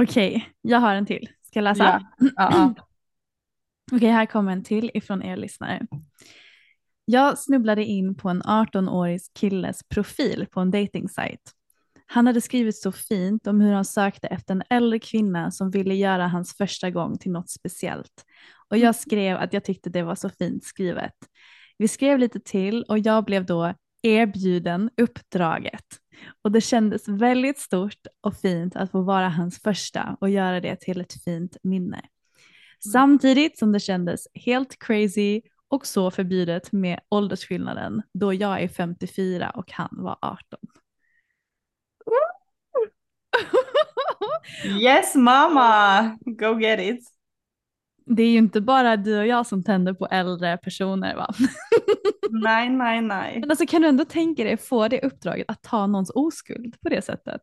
Okej, jag har en till. Ska jag läsa? Ja, ja. Okej, här kommer en till ifrån er lyssnare. Jag snubblade in på en 18-årig killes profil på en datingsajt. Han hade skrivit så fint om hur han sökte efter en äldre kvinna som ville göra hans första gång till något speciellt. Och jag skrev att jag tyckte det var så fint skrivet. Vi skrev lite till och jag blev då erbjuden uppdraget. Och det kändes väldigt stort och fint att få vara hans första och göra det till ett fint minne. Samtidigt som det kändes helt crazy och så förbjudet med åldersskillnaden då jag är 54 och han var 18. Yes mama, go get it. Det är ju inte bara du och jag som tänder på äldre personer va? Nej, nej, nej. Men alltså kan du ändå tänka dig få det uppdraget att ta någons oskuld på det sättet?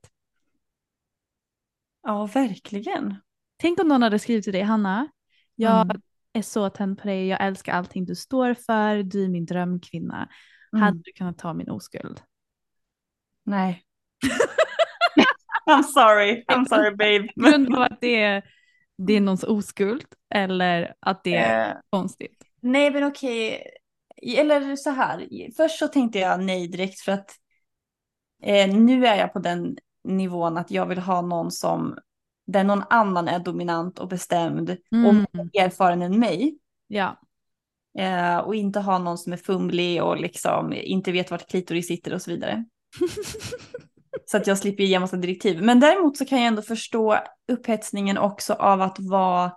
Ja, verkligen. Tänk om någon hade skrivit till dig, Hanna, jag Mm. är så tänd på dig, jag älskar allting du står för, du är min drömkvinna. Mm. Hade du kunnat ta min oskuld? Nej. I'm sorry, I'm sorry babe. På grund av att det är, det är någons oskuld eller att det är Eh, konstigt? nej men okej, eller så här. Först så tänkte jag nej direkt för att eh, nu är jag på den nivån att jag vill ha någon som, där någon annan är dominant och bestämd och Mm. mer erfaren än mig. Ja. Eh, och inte ha någon som är fumlig och liksom inte vet vart klitoris sitter och så vidare. Så att jag slipper ge massa direktiv. Men däremot så kan jag ändå förstå upphetsningen också av att vara,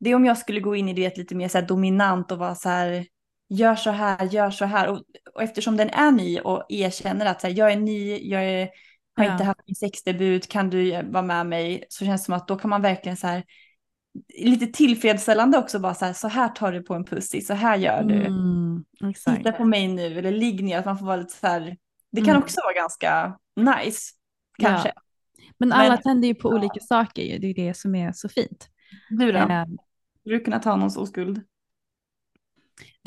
det är om jag skulle gå in i det lite mer så dominant och vara så här, gör så här, gör så här. Och, och eftersom den är ny och erkänner att så här, jag är ny, jag är, har Ja. inte haft min sexdebut, kan du vara med mig? Så känns det som att då kan man verkligen så här, lite tillfredsställande också bara så här, så här tar du på en pussy, så här gör du. Mm. Titta på mig nu eller ligg ner, att man får vara lite så här, det kan Mm. också vara ganska nice, kanske. Men alla Men- tänder ju på olika saker, det är det som är så fint. Du då? Eh, Skulle du kunna ta någons oskuld?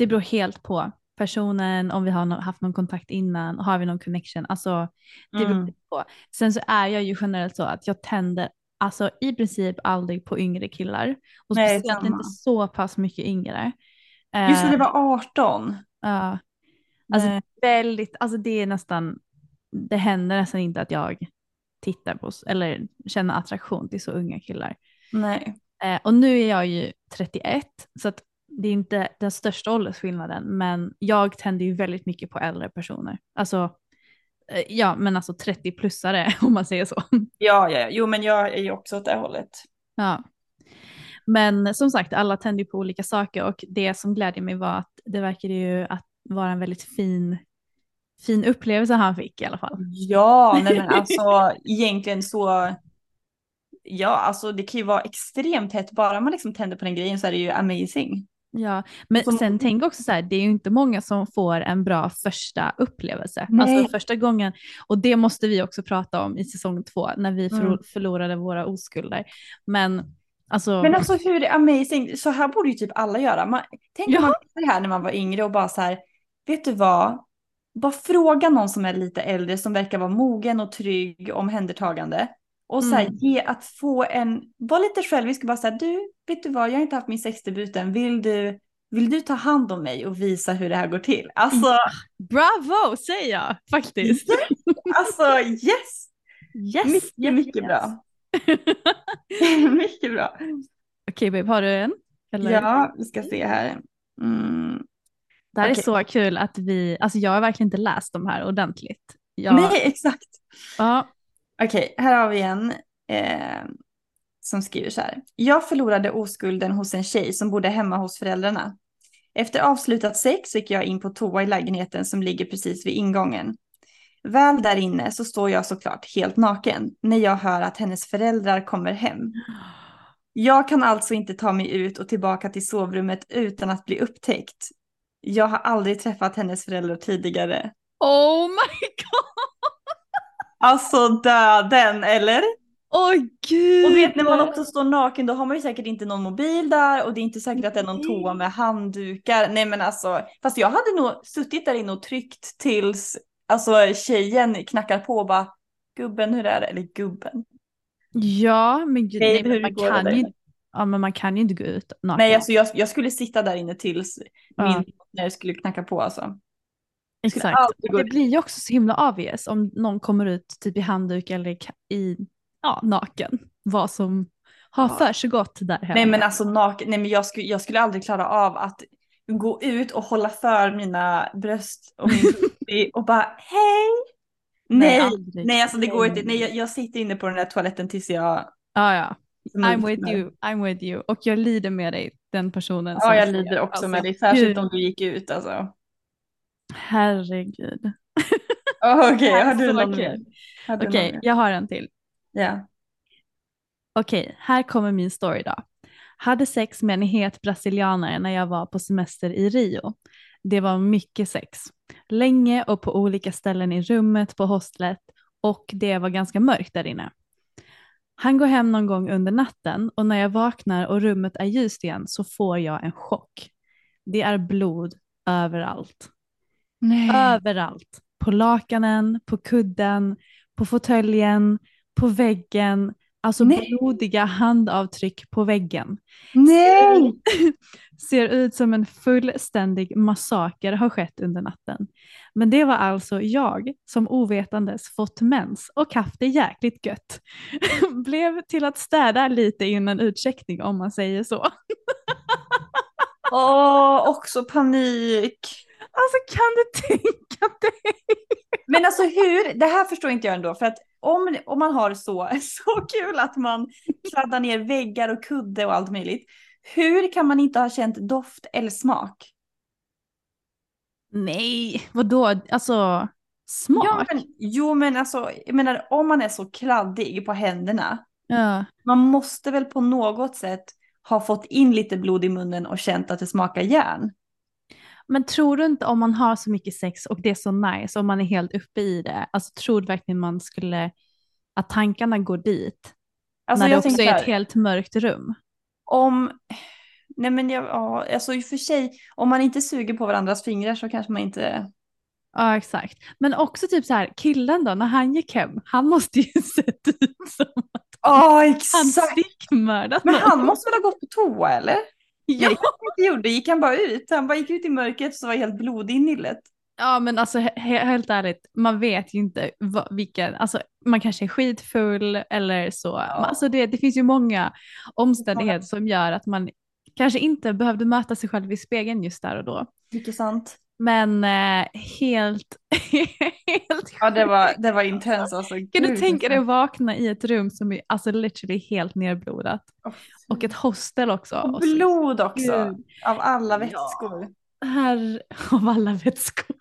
Det beror helt på personen, om vi har haft någon kontakt innan, har vi någon connection. Alltså, det beror Mm. på. Sen så är jag ju generellt så att jag tänder alltså, i princip aldrig på yngre killar. Och Nej, speciellt samma. inte så pass mycket yngre. Just när Eh, det var 18. ja. alltså, Nej. väldigt, alltså det är nästan, det händer nästan inte att jag tittar på eller känner attraktion till så unga killar. Nej. Eh, och nu är jag ju 31 så att det är inte den största åldersskillnaden men jag tänder ju väldigt mycket på äldre personer. Alltså, eh, ja men alltså 30-plussare om man säger så. Ja, ja, jo men jag är ju också åt det hållet. ja. Men som sagt, alla tänder ju på olika saker och det som glädjer mig var att det verkade ju att vara en väldigt fin, fin upplevelse han fick i alla fall. Ja, nej men alltså egentligen så, ja alltså det kan ju vara extremt hett, bara man liksom tänder på den grejen så är det ju amazing. Ja, men Som- sen tänk också så här, det är ju inte många som får en bra första upplevelse. Nej. Alltså första gången, och det måste vi också prata om i säsong två när vi Mm. förlorade våra oskulder. Men alltså, Men alltså hur amazing, så här borde ju typ alla göra. Man, tänk Ja. om man det här när man var yngre och bara så här, vet du vad? Bara fråga någon som är lite äldre som verkar vara mogen och trygg, omhändertagande. Och så här, Mm. ge att få en, var lite självisk och bara säga du, vet du vad, jag har inte haft min sexdebut än, vill du, vill du ta hand om mig och visa hur det här går till? Alltså, bravo säger jag faktiskt. alltså yes! Yes, mycket, yes, mycket yes. bra. mycket bra. Okej babe, har du en? Eller? Ja, vi ska se här. Mm. Det här är okej. så kul att vi, alltså jag har verkligen inte läst de här ordentligt. Jag, Nej, exakt. Ja, Okej, här har vi en. Eh, som skriver så här. Jag förlorade oskulden hos en tjej som bodde hemma hos föräldrarna. Efter avslutat sex gick jag in på toa i lägenheten som ligger precis vid ingången. Väl där inne så står jag såklart helt naken när jag hör att hennes föräldrar kommer hem. Jag kan alltså inte ta mig ut och tillbaka till sovrummet utan att bli upptäckt. Jag har aldrig träffat hennes föräldrar tidigare. Oh my god! Alltså döden, eller? Åh gud! Och vet när man också står naken då har man ju säkert inte någon mobil där och det är inte säkert att det är någon toa med handdukar. Nej men alltså, fast jag hade nog suttit där inne och tryckt tills alltså tjejen knackar på och bara gubben hur är det? Eller gubben. Ja, men gud, Nej, nej, men hur man går det kan ju? Ja men man kan ju inte gå ut naken. Nej alltså jag, jag skulle sitta där inne tills Ja. min partner skulle knacka på alltså. Exakt. Det blir ju också så himla obvious om någon kommer ut typ i handduk eller i ja, naken. Vad som har Ja. för sig gått där hemma. Nej men alltså naken, nej men jag skulle, jag skulle aldrig klara av att gå ut och hålla för mina bröst och min och bara hej. Nej, aldrig. nej alltså det går Nej, inte. nej, Nej jag, jag sitter inne på den där toaletten tills jag Ja, ja. I'm with you, I'm with you. Och jag lider med dig, den personen. Ja jag lider också Alltså, med dig, särskilt om du gick ut alltså. Herregud. Okej, har du någon mer? Okej, mer? jag har en till. Ja. Okej, här kommer min story då. Hade sex med en het brasilianare när jag var på semester i Rio. Det var mycket sex. Länge och på olika ställen i rummet på hostlet och det var ganska mörkt där inne. Han går hem någon gång under natten och när jag vaknar och rummet är ljust igen så får jag en chock. Det är blod överallt. Nej. Överallt. På lakanen, på kudden, på fåtöljen, på väggen. Alltså Nej. blodiga handavtryck på väggen. Nej! Ser ut som en fullständig massaker har skett under natten. Men det var alltså jag som ovetandes fått mens och haft det jäkligt gött. Blev till att städa lite innan utcheckning om man säger så. Åh, också panik. Alltså kan du tänka dig? Men alltså hur, det här förstår inte jag ändå, för att om, om man har så, så kul att man kladdar ner väggar och kudde och allt möjligt, hur kan man inte ha känt doft eller smak? Nej, vadå? Alltså smak? Ja, men, jo men alltså, jag menar om man är så kladdig på händerna, Ja. man måste väl på något sätt ha fått in lite blod i munnen och känt att det smakar järn. Men tror du inte om man har så mycket sex och det är så nice, om man är helt uppe i det, alltså tror du verkligen man skulle, att tankarna går dit? Alltså när det också är ett helt mörkt rum? om, nej men jag, ja, alltså i och för sig, om man inte suger på varandras fingrar så kanske man inte, Ja, exakt. Men också typ så här, killen då, när han gick hem, han måste ju sett ut som att ja han stickmördat Men han måste väl ha gått på toa eller? Ja. Det gjorde, gick han bara ut? Han bara gick ut i mörkret så var helt blodig i nyllet. ja, men alltså he- he- helt ärligt, man vet ju inte vad, vilken, alltså man kanske är skitfull eller så. Men Alltså det, det finns ju många omständigheter som gör att man kanske inte behövde möta sig själv i spegeln just där och då. Mycket sant. Men eh, helt, helt Ja det var, det var intens alltså. Kan du Gud, tänka dig alltså. att vakna i ett rum som är alltså literally helt nerblodat? Åh, Och ett hostel också. Och blod också. Gud. Av alla Ja. vätskor. Här av alla vätskor.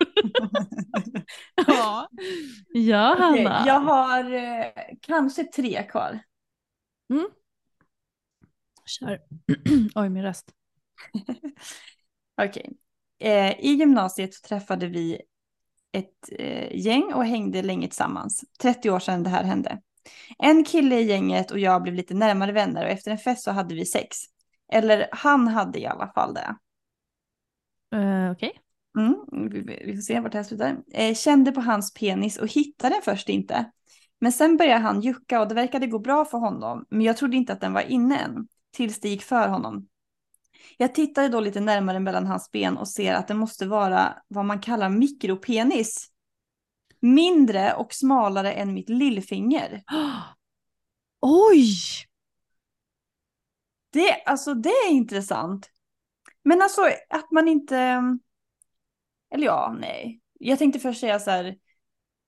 ja. ja, Okej, Hanna. jag har eh, kanske tre kvar. Kör. Oj, min röst. Okej. Eh, I gymnasiet så träffade vi ett eh, gäng och hängde länge tillsammans. 30 år sedan det här hände. En kille i gänget och jag blev lite närmare vänner och efter en fest så hade vi sex. Eller han hade i alla fall det. Uh, Okej. Mm, vi, vi vi får se vart det här slutar. Eh, kände på hans penis och hittade den först inte. Men sen började han jucka och det verkade gå bra för honom. Men jag trodde inte att den var inne än. Tills det gick för honom. Jag tittade då lite närmare mellan hans ben och ser att det måste vara vad man kallar mikropenis. Mindre och smalare än mitt lillfinger. Oj! Det, alltså, det är intressant. Men alltså att man inte... Eller ja, nej. Jag tänkte först säga så här.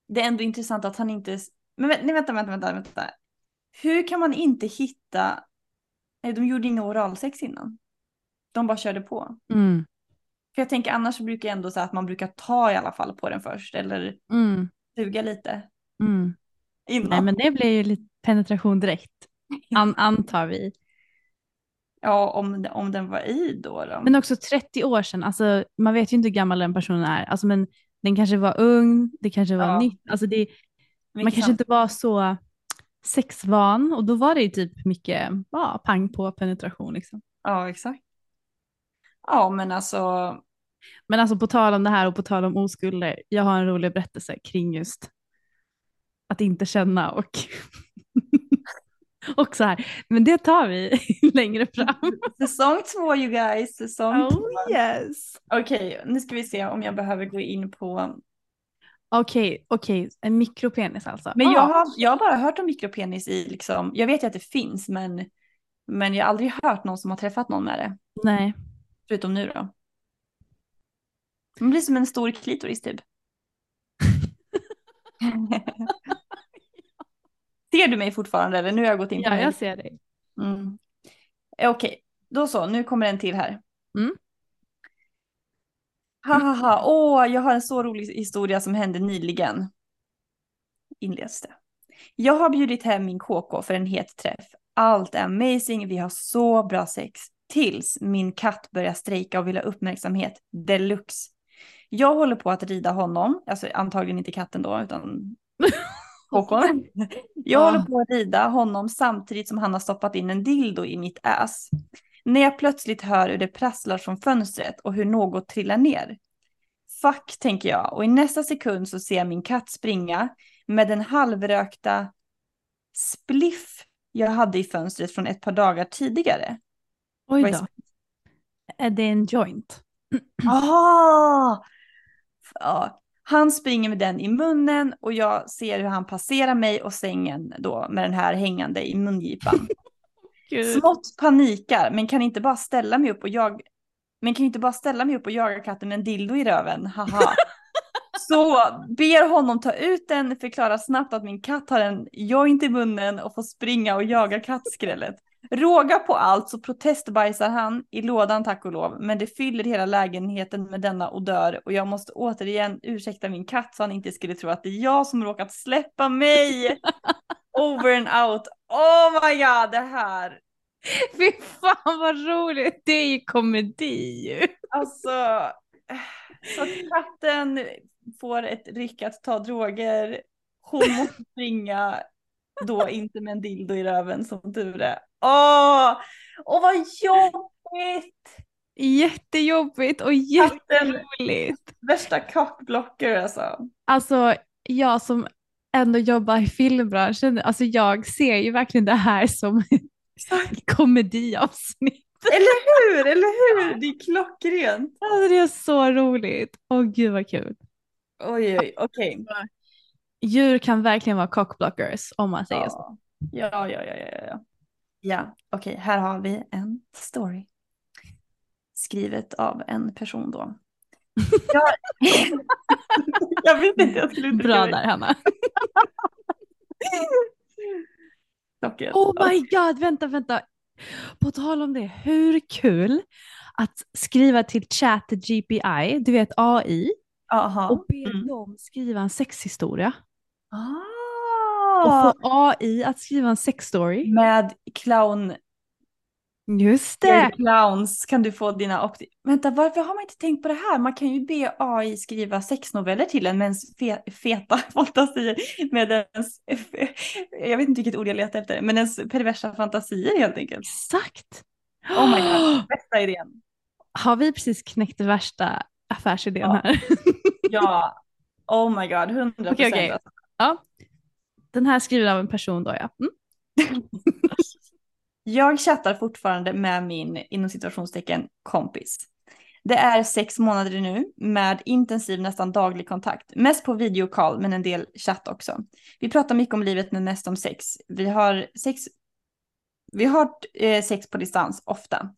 Det är ändå intressant att han inte... Men nej, vänta, vänta, vänta, vänta. Hur kan man inte hitta, nej de gjorde inga oralsex innan. De bara körde på. Mm. För jag tänker annars brukar jag ändå säga att man brukar ta i alla fall på den först eller Mm. suga lite Mm. innan. Nej men det blir ju lite penetration direkt. An- antar vi. Ja, om, om den var i då. då. Men också 30 år sedan, alltså man vet ju inte hur gammal den personen är. Alltså men den kanske var ung, det kanske var Ja. nytt. Alltså det, man Mycket kanske sant. inte var så sexvan och då var det ju typ mycket ja, pang på penetration liksom. Ja, exakt. Ja, men alltså. Men alltså på tal om det här och på tal om oskulder, jag har en rolig berättelse kring just att inte känna och och så här. Men det tar vi längre fram. Säsong två you guys, säsong två. Oh yes. Okej, nu ska vi se om jag behöver gå in på. Okej, okej, en mikropenis alltså. Men Ah. jag har, jag har bara hört om mikropenis i liksom, jag vet ju att det finns men, men jag har aldrig hört någon som har träffat någon med det. Nej. Förutom nu då. Det blir som en stor klitoris typ. Ser du mig fortfarande eller nu har jag gått in på Ja, mig? jag ser dig. Mm. Eh, Okej, då så, nu kommer en till här. Mm. Ha ha ha, åh, jag har en så rolig historia som hände nyligen. Inleds det. Jag har bjudit hem min KK för en het träff. Allt är amazing, vi har så bra sex. Tills min katt börjar strejka och vill ha uppmärksamhet deluxe. Jag håller på att rida honom, alltså antagligen inte katten då, utan KKn. Jag håller på att rida honom samtidigt som han har stoppat in en dildo i mitt ass. När jag plötsligt hör hur det prasslar från fönstret och hur något trillar ner. Fuck, tänker jag. Och i nästa sekund så ser jag min katt springa med den halvrökta spliff jag hade i fönstret från ett par dagar tidigare. Oj då. Är det en joint? Ah! Ja. Han springer med den i munnen och jag ser hur han passerar mig och sängen då med den här hängande i mungipan. Smått panikar men kan inte bara ställa mig upp och jag men kan inte bara ställa mig upp och jaga katten med en dildo i röven, haha. Så ber honom ta ut den, förklara snabbt att min katt har en joint i munnen och får springa och jaga kattskrället. Råga på allt så protestbajsar han i lådan tack och lov, men det fyller hela lägenheten med denna odör och jag måste återigen ursäkta min katt så han inte skulle tro att det är jag som råkat släppa mig. Over and out. Oh my god, det här. Fy fan vad roligt, det är ju komedi ju. Alltså, så att katten får ett ryck att ta droger. Hon måste springa, då inte med en dildo i röven som tur är. Åh, åh vad jobbigt! Jättejobbigt och jätteroligt. Värsta cockblocker alltså. Alltså jag som ändå jobbar i filmbranschen, alltså jag ser ju verkligen det här som ett komediavsnitt. Eller hur, eller hur? Det är klockrent. Alltså det är så roligt. Åh gud vad kul. Oj, oj, okej. Djur kan verkligen vara cockblockers om man säger så. Ja, ja, ja, ja, ja. Ja, ja okej, här har vi en story. Skrivet av en person då. Jag, jag visste inte jag skulle uttrycka Bra där Hanna. Oh my god, vänta, vänta. På tal om det, hur kul att skriva till ChatGPI, du vet AI, Aha. och be Mm. dem skriva en sexhistoria. Ah. Och få AI att skriva en sexstory. Med clown, Just det! clowns kan du få dina opti- Vänta, varför har man inte tänkt på det här? Man kan ju be AI skriva sexnoveller till en med ens fe- feta fantasier. Med ens, jag vet inte vilket ord jag letar efter, men ens perversa fantasier helt enkelt. Exakt! Oh my god, bästa idén. Har vi precis knäckt det värsta affärsidén Ja. här? Ja, oh my god, hundra Okej, procent. okej. Ja. Den här skriver skriven av en person då ja. Mm. Jag chattar fortfarande med min, inom situationstecken, kompis. Det är sex månader nu med intensiv nästan daglig kontakt. Mest på videocall men en del chatt också. Vi pratar mycket om livet men mest om sex. Vi har sex, vi har, eh, sex på distans ofta.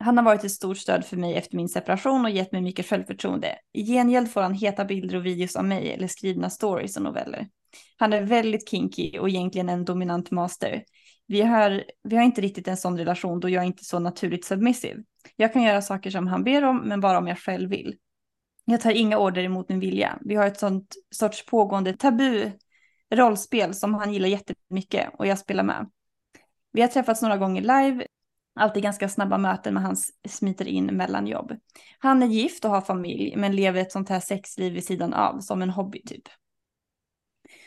Han har varit ett stort stöd för mig efter min separation och gett mig mycket självförtroende. I gengäld får han heta bilder och videos av mig eller skrivna stories och noveller. Han är väldigt kinky och egentligen en dominant master. Vi har, vi har inte riktigt en sån relation då jag är inte så naturligt submissive. Jag kan göra saker som han ber om, men bara om jag själv vill. Jag tar inga order emot min vilja. Vi har ett sånt sorts pågående tabu rollspel som han gillar jättemycket och jag spelar med. Vi har träffats några gånger live, alltid ganska snabba möten men han smiter in mellan jobb. Han är gift och har familj men lever ett sånt här sexliv vid sidan av som en hobby typ.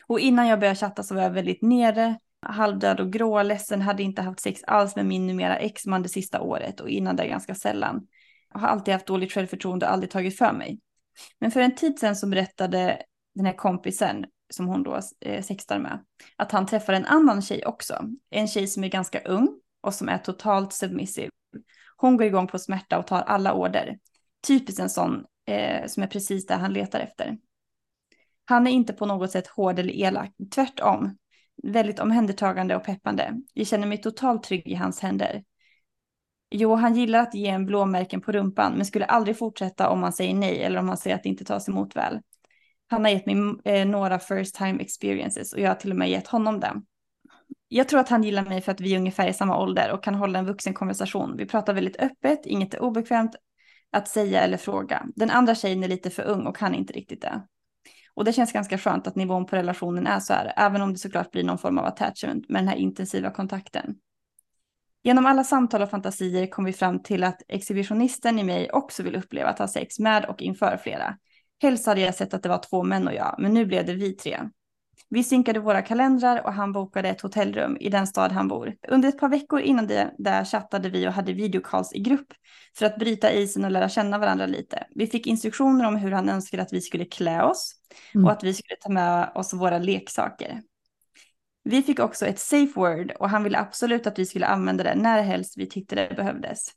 Och innan jag började chatta så var jag väldigt nere, halvdöd och grå, ledsen, hade inte haft sex alls med min numera exman det sista året och innan det ganska sällan. Jag har alltid haft dåligt självförtroende och aldrig tagit för mig. Men för en tid sedan så berättade den här kompisen som hon då eh, sextar med, att han träffar en annan tjej också. En tjej som är ganska ung och som är totalt submissive. Hon går igång på smärta och tar alla order. Typiskt en sån eh, som är precis det han letar efter. Han är inte på något sätt hård eller elak, tvärtom. Väldigt omhändertagande och peppande. Jag känner mig totalt trygg i hans händer. Jo, han gillar att ge en blåmärken på rumpan, men skulle aldrig fortsätta om man säger nej eller om han säger att det inte tas emot väl. Han har gett mig eh, några first time experiences och jag har till och med gett honom dem. Jag tror att han gillar mig för att vi är ungefär i samma ålder och kan hålla en vuxen konversation. Vi pratar väldigt öppet, inget är obekvämt att säga eller fråga. Den andra tjejen är lite för ung och kan inte riktigt det. Och det känns ganska skönt att nivån på relationen är så här, även om det såklart blir någon form av attachment med den här intensiva kontakten. Genom alla samtal och fantasier kom vi fram till att exhibitionisten i mig också vill uppleva att ha sex med och inför flera. Helst hade jag sett att det var två män och jag, men nu blev det vi tre. Vi synkade våra kalendrar och han bokade ett hotellrum i den stad han bor. Under ett par veckor innan det där chattade vi och hade videocalls i grupp för att bryta isen och lära känna varandra lite. Vi fick instruktioner om hur han önskade att vi skulle klä oss mm. och att vi skulle ta med oss våra leksaker. Vi fick också ett safe word och han ville absolut att vi skulle använda det när helst vi tyckte det behövdes.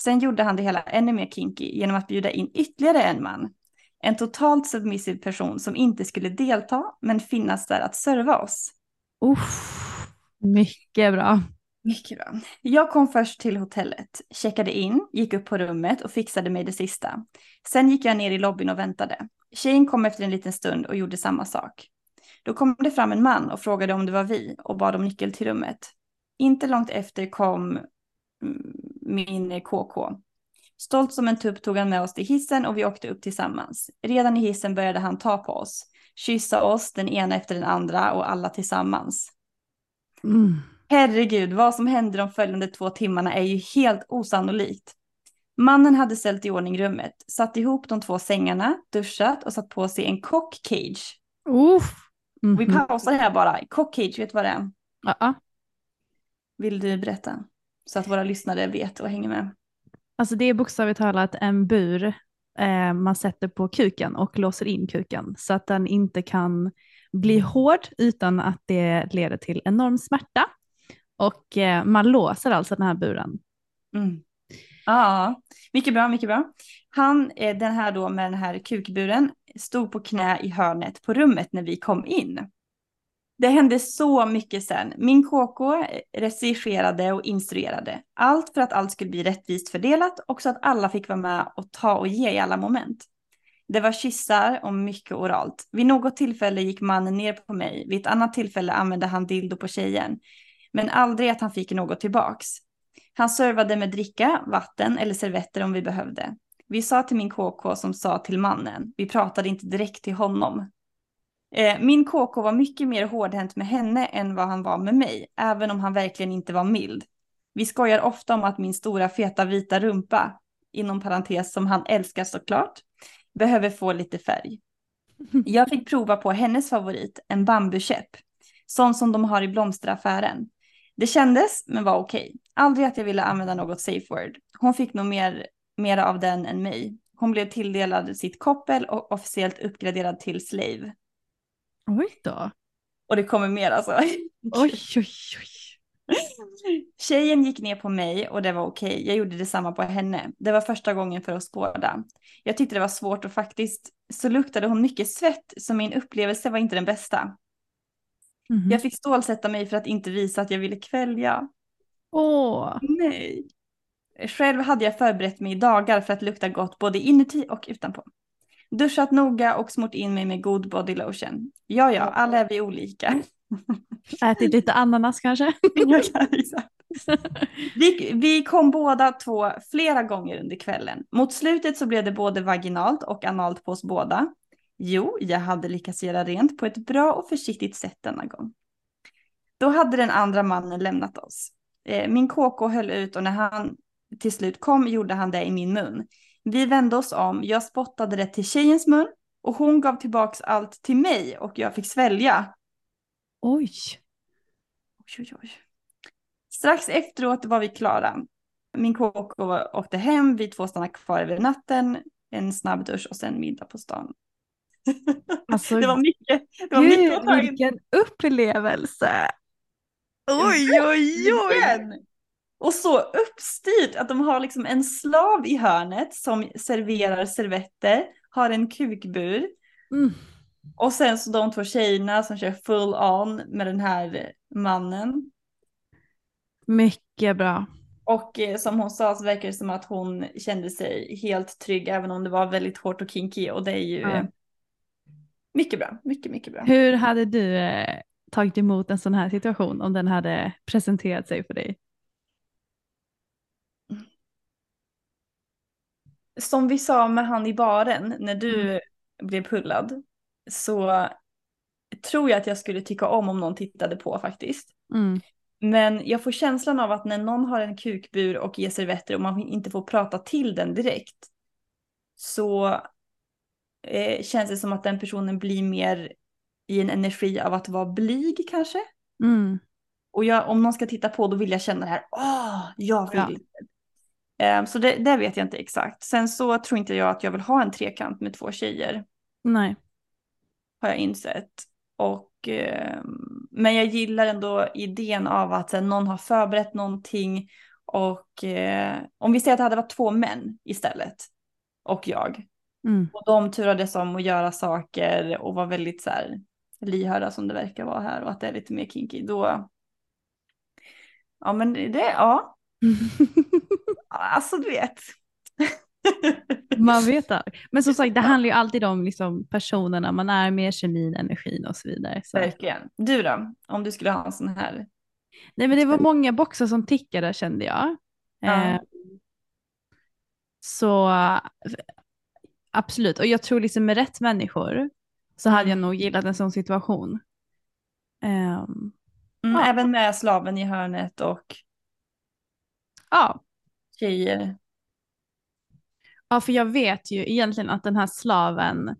Sen gjorde han det hela ännu mer kinky genom att bjuda in ytterligare en man. En totalt submissiv person som inte skulle delta men finnas där att serva oss. Uff, mycket bra. Mycket bra. Jag kom först till hotellet, checkade in, gick upp på rummet och fixade mig det sista. Sen gick jag ner i lobbyn och väntade. Tjejen kom efter en liten stund och gjorde samma sak. Då kom det fram en man och frågade om det var vi och bad om nyckel till rummet. Inte långt efter kom mm, min KK. Stolt som en tupp tog han med oss till hissen och vi åkte upp tillsammans. Redan i hissen började han ta på oss, kyssa oss den ena efter den andra och alla tillsammans. Mm. Herregud, vad som hände de följande två timmarna är ju helt osannolikt. Mannen hade ställt i ordning rummet, satt ihop de två sängarna, duschat och satt på sig en cock cage. Uff. Mm -hmm. Vi mhm. pausar här bara. Cock cage, vet du vad det är? Uh -uh. Vill du berätta? Så att våra lyssnare vet och hänger med. Alltså det är bokstavligt talat en bur eh, man sätter på kuken och låser in kuken så att den inte kan bli mm. hård utan att det leder till enorm smärta. Och eh, man låser alltså den här buren. Mm. Ja, mycket bra, mycket bra. Han, eh, den här då med den här kukburen, stod på knä i hörnet på rummet när vi kom in. Det hände så mycket sen. Min KK regisserade och instruerade. Allt för att allt skulle bli rättvist fördelat och så att alla fick vara med och ta och ge i alla moment. Det var kyssar och mycket oralt. Vid något tillfälle gick mannen ner på mig. Vid ett annat tillfälle använde han dildo på tjejen. Men aldrig att han fick något tillbaks. Han servade med dricka, vatten eller servetter om vi behövde. Vi sa till min KK som sa till mannen. Vi pratade inte direkt till honom. Eh, min KK var mycket mer hårdhänt med henne än vad han var med mig, även om han verkligen inte var mild. Vi skojar ofta om att min stora feta vita rumpa, inom parentes som han älskar såklart, behöver få lite färg. Jag fick prova på hennes favorit, en bambukäpp, sån som de har i blomsteraffären. Det kändes, men var okej. Aldrig att jag ville använda något safe word. Hon fick nog mer, mer av den än mig. Hon blev tilldelad sitt koppel och officiellt uppgraderad till slave. Oj då. Och det kommer mer alltså. Oj, oj, oj. Tjejen gick ner på mig och det var okej. Jag gjorde detsamma på henne. Det var första gången för oss båda. Jag tyckte det var svårt och faktiskt så luktade hon mycket svett så min upplevelse var inte den bästa. Mm. Jag fick stålsätta mig för att inte visa att jag ville kvälja. Åh. Nej. Själv hade jag förberett mig i dagar för att lukta gott både inuti och utanpå. Duschat noga och smort in mig med god body lotion. Ja, ja, alla är vi olika. Ätit lite ananas kanske? Ja, exakt. Vi, vi kom båda två flera gånger under kvällen. Mot slutet så blev det både vaginalt och analt på oss båda. Jo, jag hade lyckats göra rent på ett bra och försiktigt sätt denna gång. Då hade den andra mannen lämnat oss. Eh, Min KK höll ut och när han till slut kom gjorde han det i min mun. Vi vände oss om, jag spottade det till tjejens mun och hon gav tillbaks allt till mig och jag fick svälja. Oj. Oj, oj, oj. Strax efteråt var vi klara. Min KK åkte hem, vi två stannade kvar över natten, en snabb dusch och sen middag på stan. Alltså, det var mycket. Det var mycket Gud, in. vilken upplevelse. Oj, oj, oj. Och så uppstyrt att de har liksom en slav i hörnet som serverar servetter, har en kukbur. Mm. Och sen så de två tjejerna som kör full on med den här mannen. Mycket bra. Och eh, som hon sa så verkar det som att hon kände sig helt trygg även om det var väldigt hårt och kinky och det är ju eh, mycket bra, mycket, mycket bra. Hur hade du eh, tagit emot en sån här situation om den hade presenterat sig för dig? Som vi sa med han i baren när du blev pullad så tror jag att jag skulle tycka om om någon tittade på faktiskt. Mm. Men jag får känslan av att när någon har en kukbur och ger servetter och man inte får prata till den direkt så eh, känns det som att den personen blir mer i en energi av att vara blyg kanske. Mm. Och jag, om någon ska titta på då vill jag känna det här, åh, jag Ja. vill. Eh, så det, det vet jag inte exakt. Sen så tror inte jag att jag vill ha en trekant med två tjejer, Nej. har jag insett. Och, eh, men jag gillar ändå idén av att här, någon har förberett någonting och eh, om vi säger att det hade varit två män istället och jag. Mm. Och de turades om att göra saker och var väldigt så här lyhörda som det verkar vara här och att det är lite mer kinky. Då, ja men det, ja, alltså du vet. Man vet aldrig. Men som sagt, det handlar ju alltid om liksom, personerna, man är med kemin, energin och så vidare. Så. Verkligen. Du då? Om du skulle ha en sån här. Nej men det var många boxar som tickade kände jag. Ja. Eh, så absolut, och jag tror liksom med rätt människor så hade jag nog gillat en sån situation. Ehm, Mm, Ja. Även med slaven i hörnet och ja. Tjejer. ja, för jag vet ju egentligen att den här slaven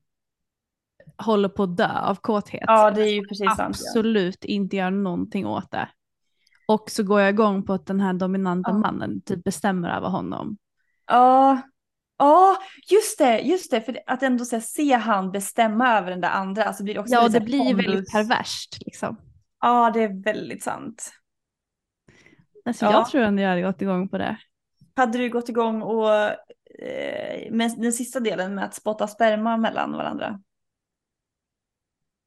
håller på att dö av kåthet. Ja, det är ju precis sant. Ja. absolut inte gör någonting åt det. Och så går jag igång på att den här dominanta Ja. mannen typ bestämmer över honom. Ja, ja, just det, just det, för att ändå så här, se han bestämma över den där andra, alltså blir det också Ja, och det blir ju väldigt perverst liksom. Ja, det är väldigt sant. Alltså, Ja. Jag tror ändå jag hade gått igång på det. Hade du gått igång och eh, med den sista delen med att spotta sperma mellan varandra?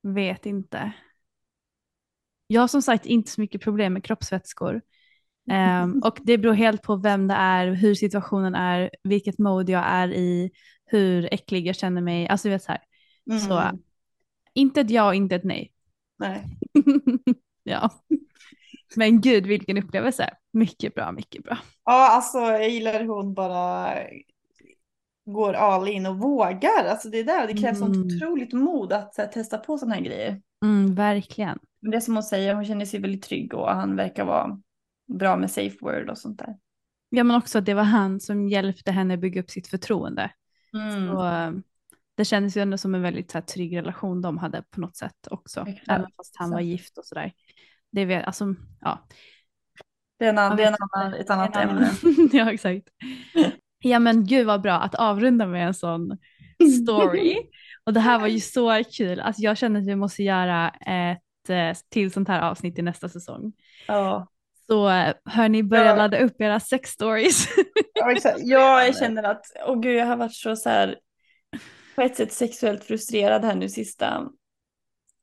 Vet inte. Jag har som sagt inte så mycket problem med kroppsvätskor. Ehm, och det beror helt på vem det är, hur situationen är, vilket mode jag är i, hur äcklig jag känner mig. Alltså du vet så här. Mm. Så inte ett ja inte ett nej. Nej. ja. Men gud vilken upplevelse. Mycket bra, mycket bra. Ja, alltså jag gillar hur hon bara går all in och vågar. Alltså det är där, det krävs sånt Mm. otroligt mod att så här, testa på sådana här grejer. Mm, verkligen. Men det är som hon säger, hon känner sig väldigt trygg och han verkar vara bra med safe word och sånt där. Ja men också att det var han som hjälpte henne bygga upp sitt förtroende. Mm. Eh, det kändes ju ändå som en väldigt så här, trygg relation de hade på något sätt också. Exakt. Även fast han var Så. gift och sådär. Det vet, alltså, ja. Det är, en, Man det är en annan, ett annat En ämne. annan- ja exakt. Ja men gud vad bra att avrunda med en sån story. Och det här var ju så kul. Alltså jag känner att vi måste göra ett eh, till sånt här avsnitt i nästa säsong. Ja. Så eh, hör ni börja Ja. ladda upp era sex stories. Ja, exakt. Ja, jag känner att, åh gud, jag har varit så, så här, på ett sätt sexuellt frustrerad här nu sista,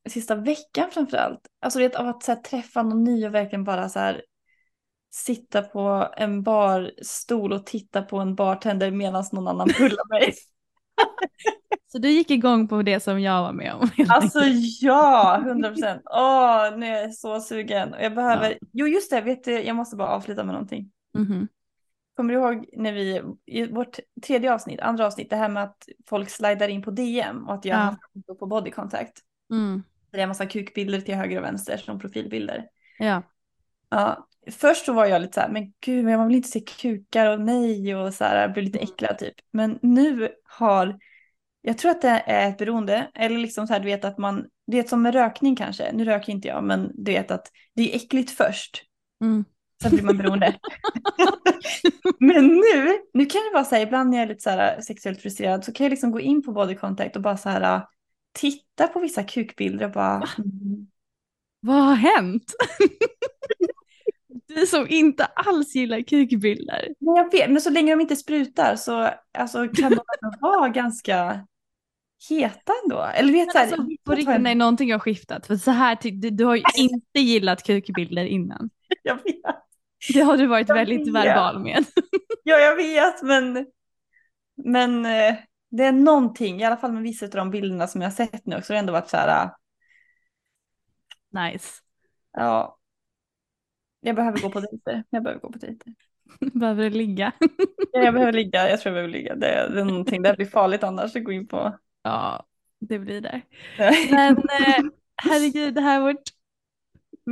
sista veckan framför allt. Alltså det av att så här, träffa någon ny och verkligen bara så här sitta på en barstol och titta på en bartender medan någon annan pullar mig. Så du gick igång på det som jag var med om. Alltså ja, 100 procent. Åh, nu är jag så sugen. Och jag behöver, jo just det, vet du, jag måste bara avsluta med någonting. Mhm. Kommer du ihåg när vi, i vårt tredje avsnitt, andra avsnitt, det här med att folk slidar in på DM och att jag Ja. har på body contact. Mm. Det är en massa kukbilder till höger och vänster som profilbilder. Ja. Ja, först så var jag lite så här, men gud, men man vill inte se kukar och nej och så här, jag blev lite äcklad typ. Men nu har, jag tror att det är ett beroende, eller liksom så här, du vet att man, det är som med rökning kanske, nu röker inte jag, men du vet att det är äckligt först, Mm. sen blir man beroende. men nu, nu kan det vara så här, ibland när jag är lite så här sexuellt frustrerad så kan jag liksom gå in på body contact och bara så här titta på vissa kukbilder och bara, mm, Vad har hänt? du som inte alls gillar kukbilder. Men jag vet, men så länge de inte sprutar så alltså, kan de vara ganska heta ändå. Eller vet så här, Alltså, på riktigt, nej, någonting har skiftat. För så här, du, du har ju inte gillat kukbilder innan. jag vet. Det har du varit Jag väldigt vet. verbal med. Ja, jag vet, men, men eh, det är någonting, i alla fall med vissa av de bilderna som jag har sett nu också, det har ändå varit så här, Nice. ja, jag behöver gå på dejter. Jag behöver gå på dejter. Behöver det ligga? Ja, Jag behöver ligga, jag tror jag behöver ligga. Det, det är någonting, det blir farligt annars att gå in på. Ja, det blir det. Men eh, herregud, det här är vårt,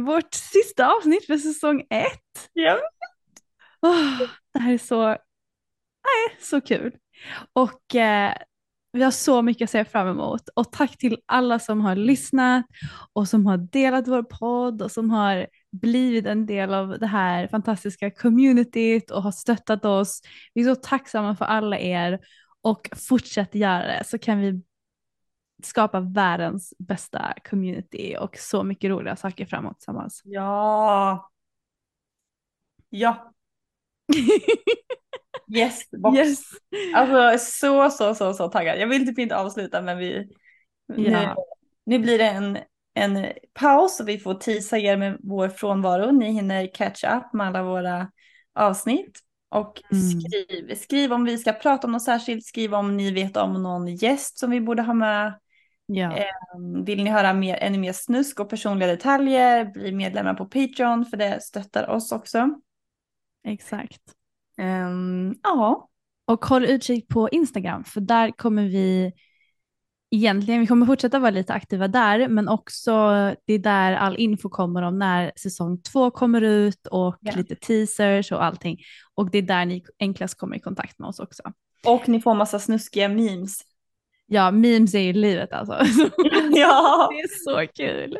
vårt sista avsnitt för säsong ett. Ja. Åh, det här är så, nej, så kul. Och eh, vi har så mycket att se fram emot. Och tack till alla som har lyssnat och som har delat vår podd och som har blivit en del av det här fantastiska communityt och har stöttat oss. Vi är så tacksamma för alla er och fortsätt göra det så kan vi skapa världens bästa community och så mycket roliga saker framåt tillsammans. Ja. Ja. Yes, box. yes. Alltså så, så, så, så taggad. Jag vill typ inte avsluta men vi... Nu, Ja. nu blir det en, en paus och vi får tisa er med vår frånvaro. Ni hinner catch up med alla våra avsnitt. Och Mm. skriv, skriv om vi ska prata om något särskilt, skriv om ni vet om någon gäst som vi borde ha med. Ja. Um, Vill ni höra mer, ännu mer snusk och personliga detaljer, bli medlemmar på Patreon för det stöttar oss också. Exakt. Ehm, ja, Och håll utkik på Instagram för där kommer vi egentligen, vi kommer fortsätta vara lite aktiva där men också det är där all info kommer om när säsong två kommer ut och Ja. lite teasers och allting. Och det är där ni enklast kommer i kontakt med oss också. och ni får massa snuskiga memes. Ja, memes är ju livet alltså. ja. Det är så kul.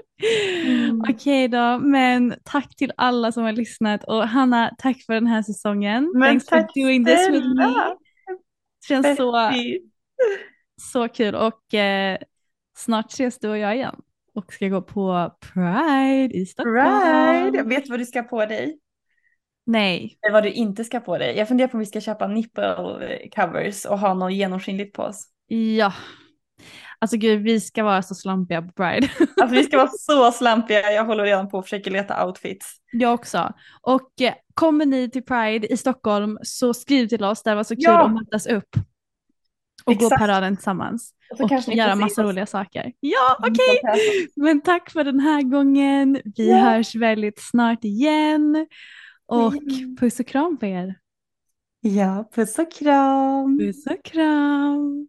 Mm. Okej då, men tack till alla som har lyssnat och Hanna, tack för den här säsongen. Men Thanks tack for doing this with me. snälla. Känns så, så kul och eh, snart ses du och jag igen och ska gå på Pride i Stockholm. Pride. Jag vet vad du ska på dig. Nej, Eller vad du inte ska på dig. Jag funderar på om vi ska köpa nipple covers och ha något genomskinligt på oss. Ja. Alltså gud, vi ska vara så slampiga på Pride. Alltså vi ska vara så slampiga. Jag håller redan på att försöka leta outfits. Jag också. Och eh, kommer ni till Pride i Stockholm så skriv till oss, det var så kul Ja. att mötas upp. Och gå Exakt. paraden tillsammans. Och Och göra massa oss. roliga saker. Ja, okej. Men tack för den här gången. Vi Ja. hörs väldigt snart igen. Och Mm. puss och kram på er. Ja, puss och kram. Puss och kram.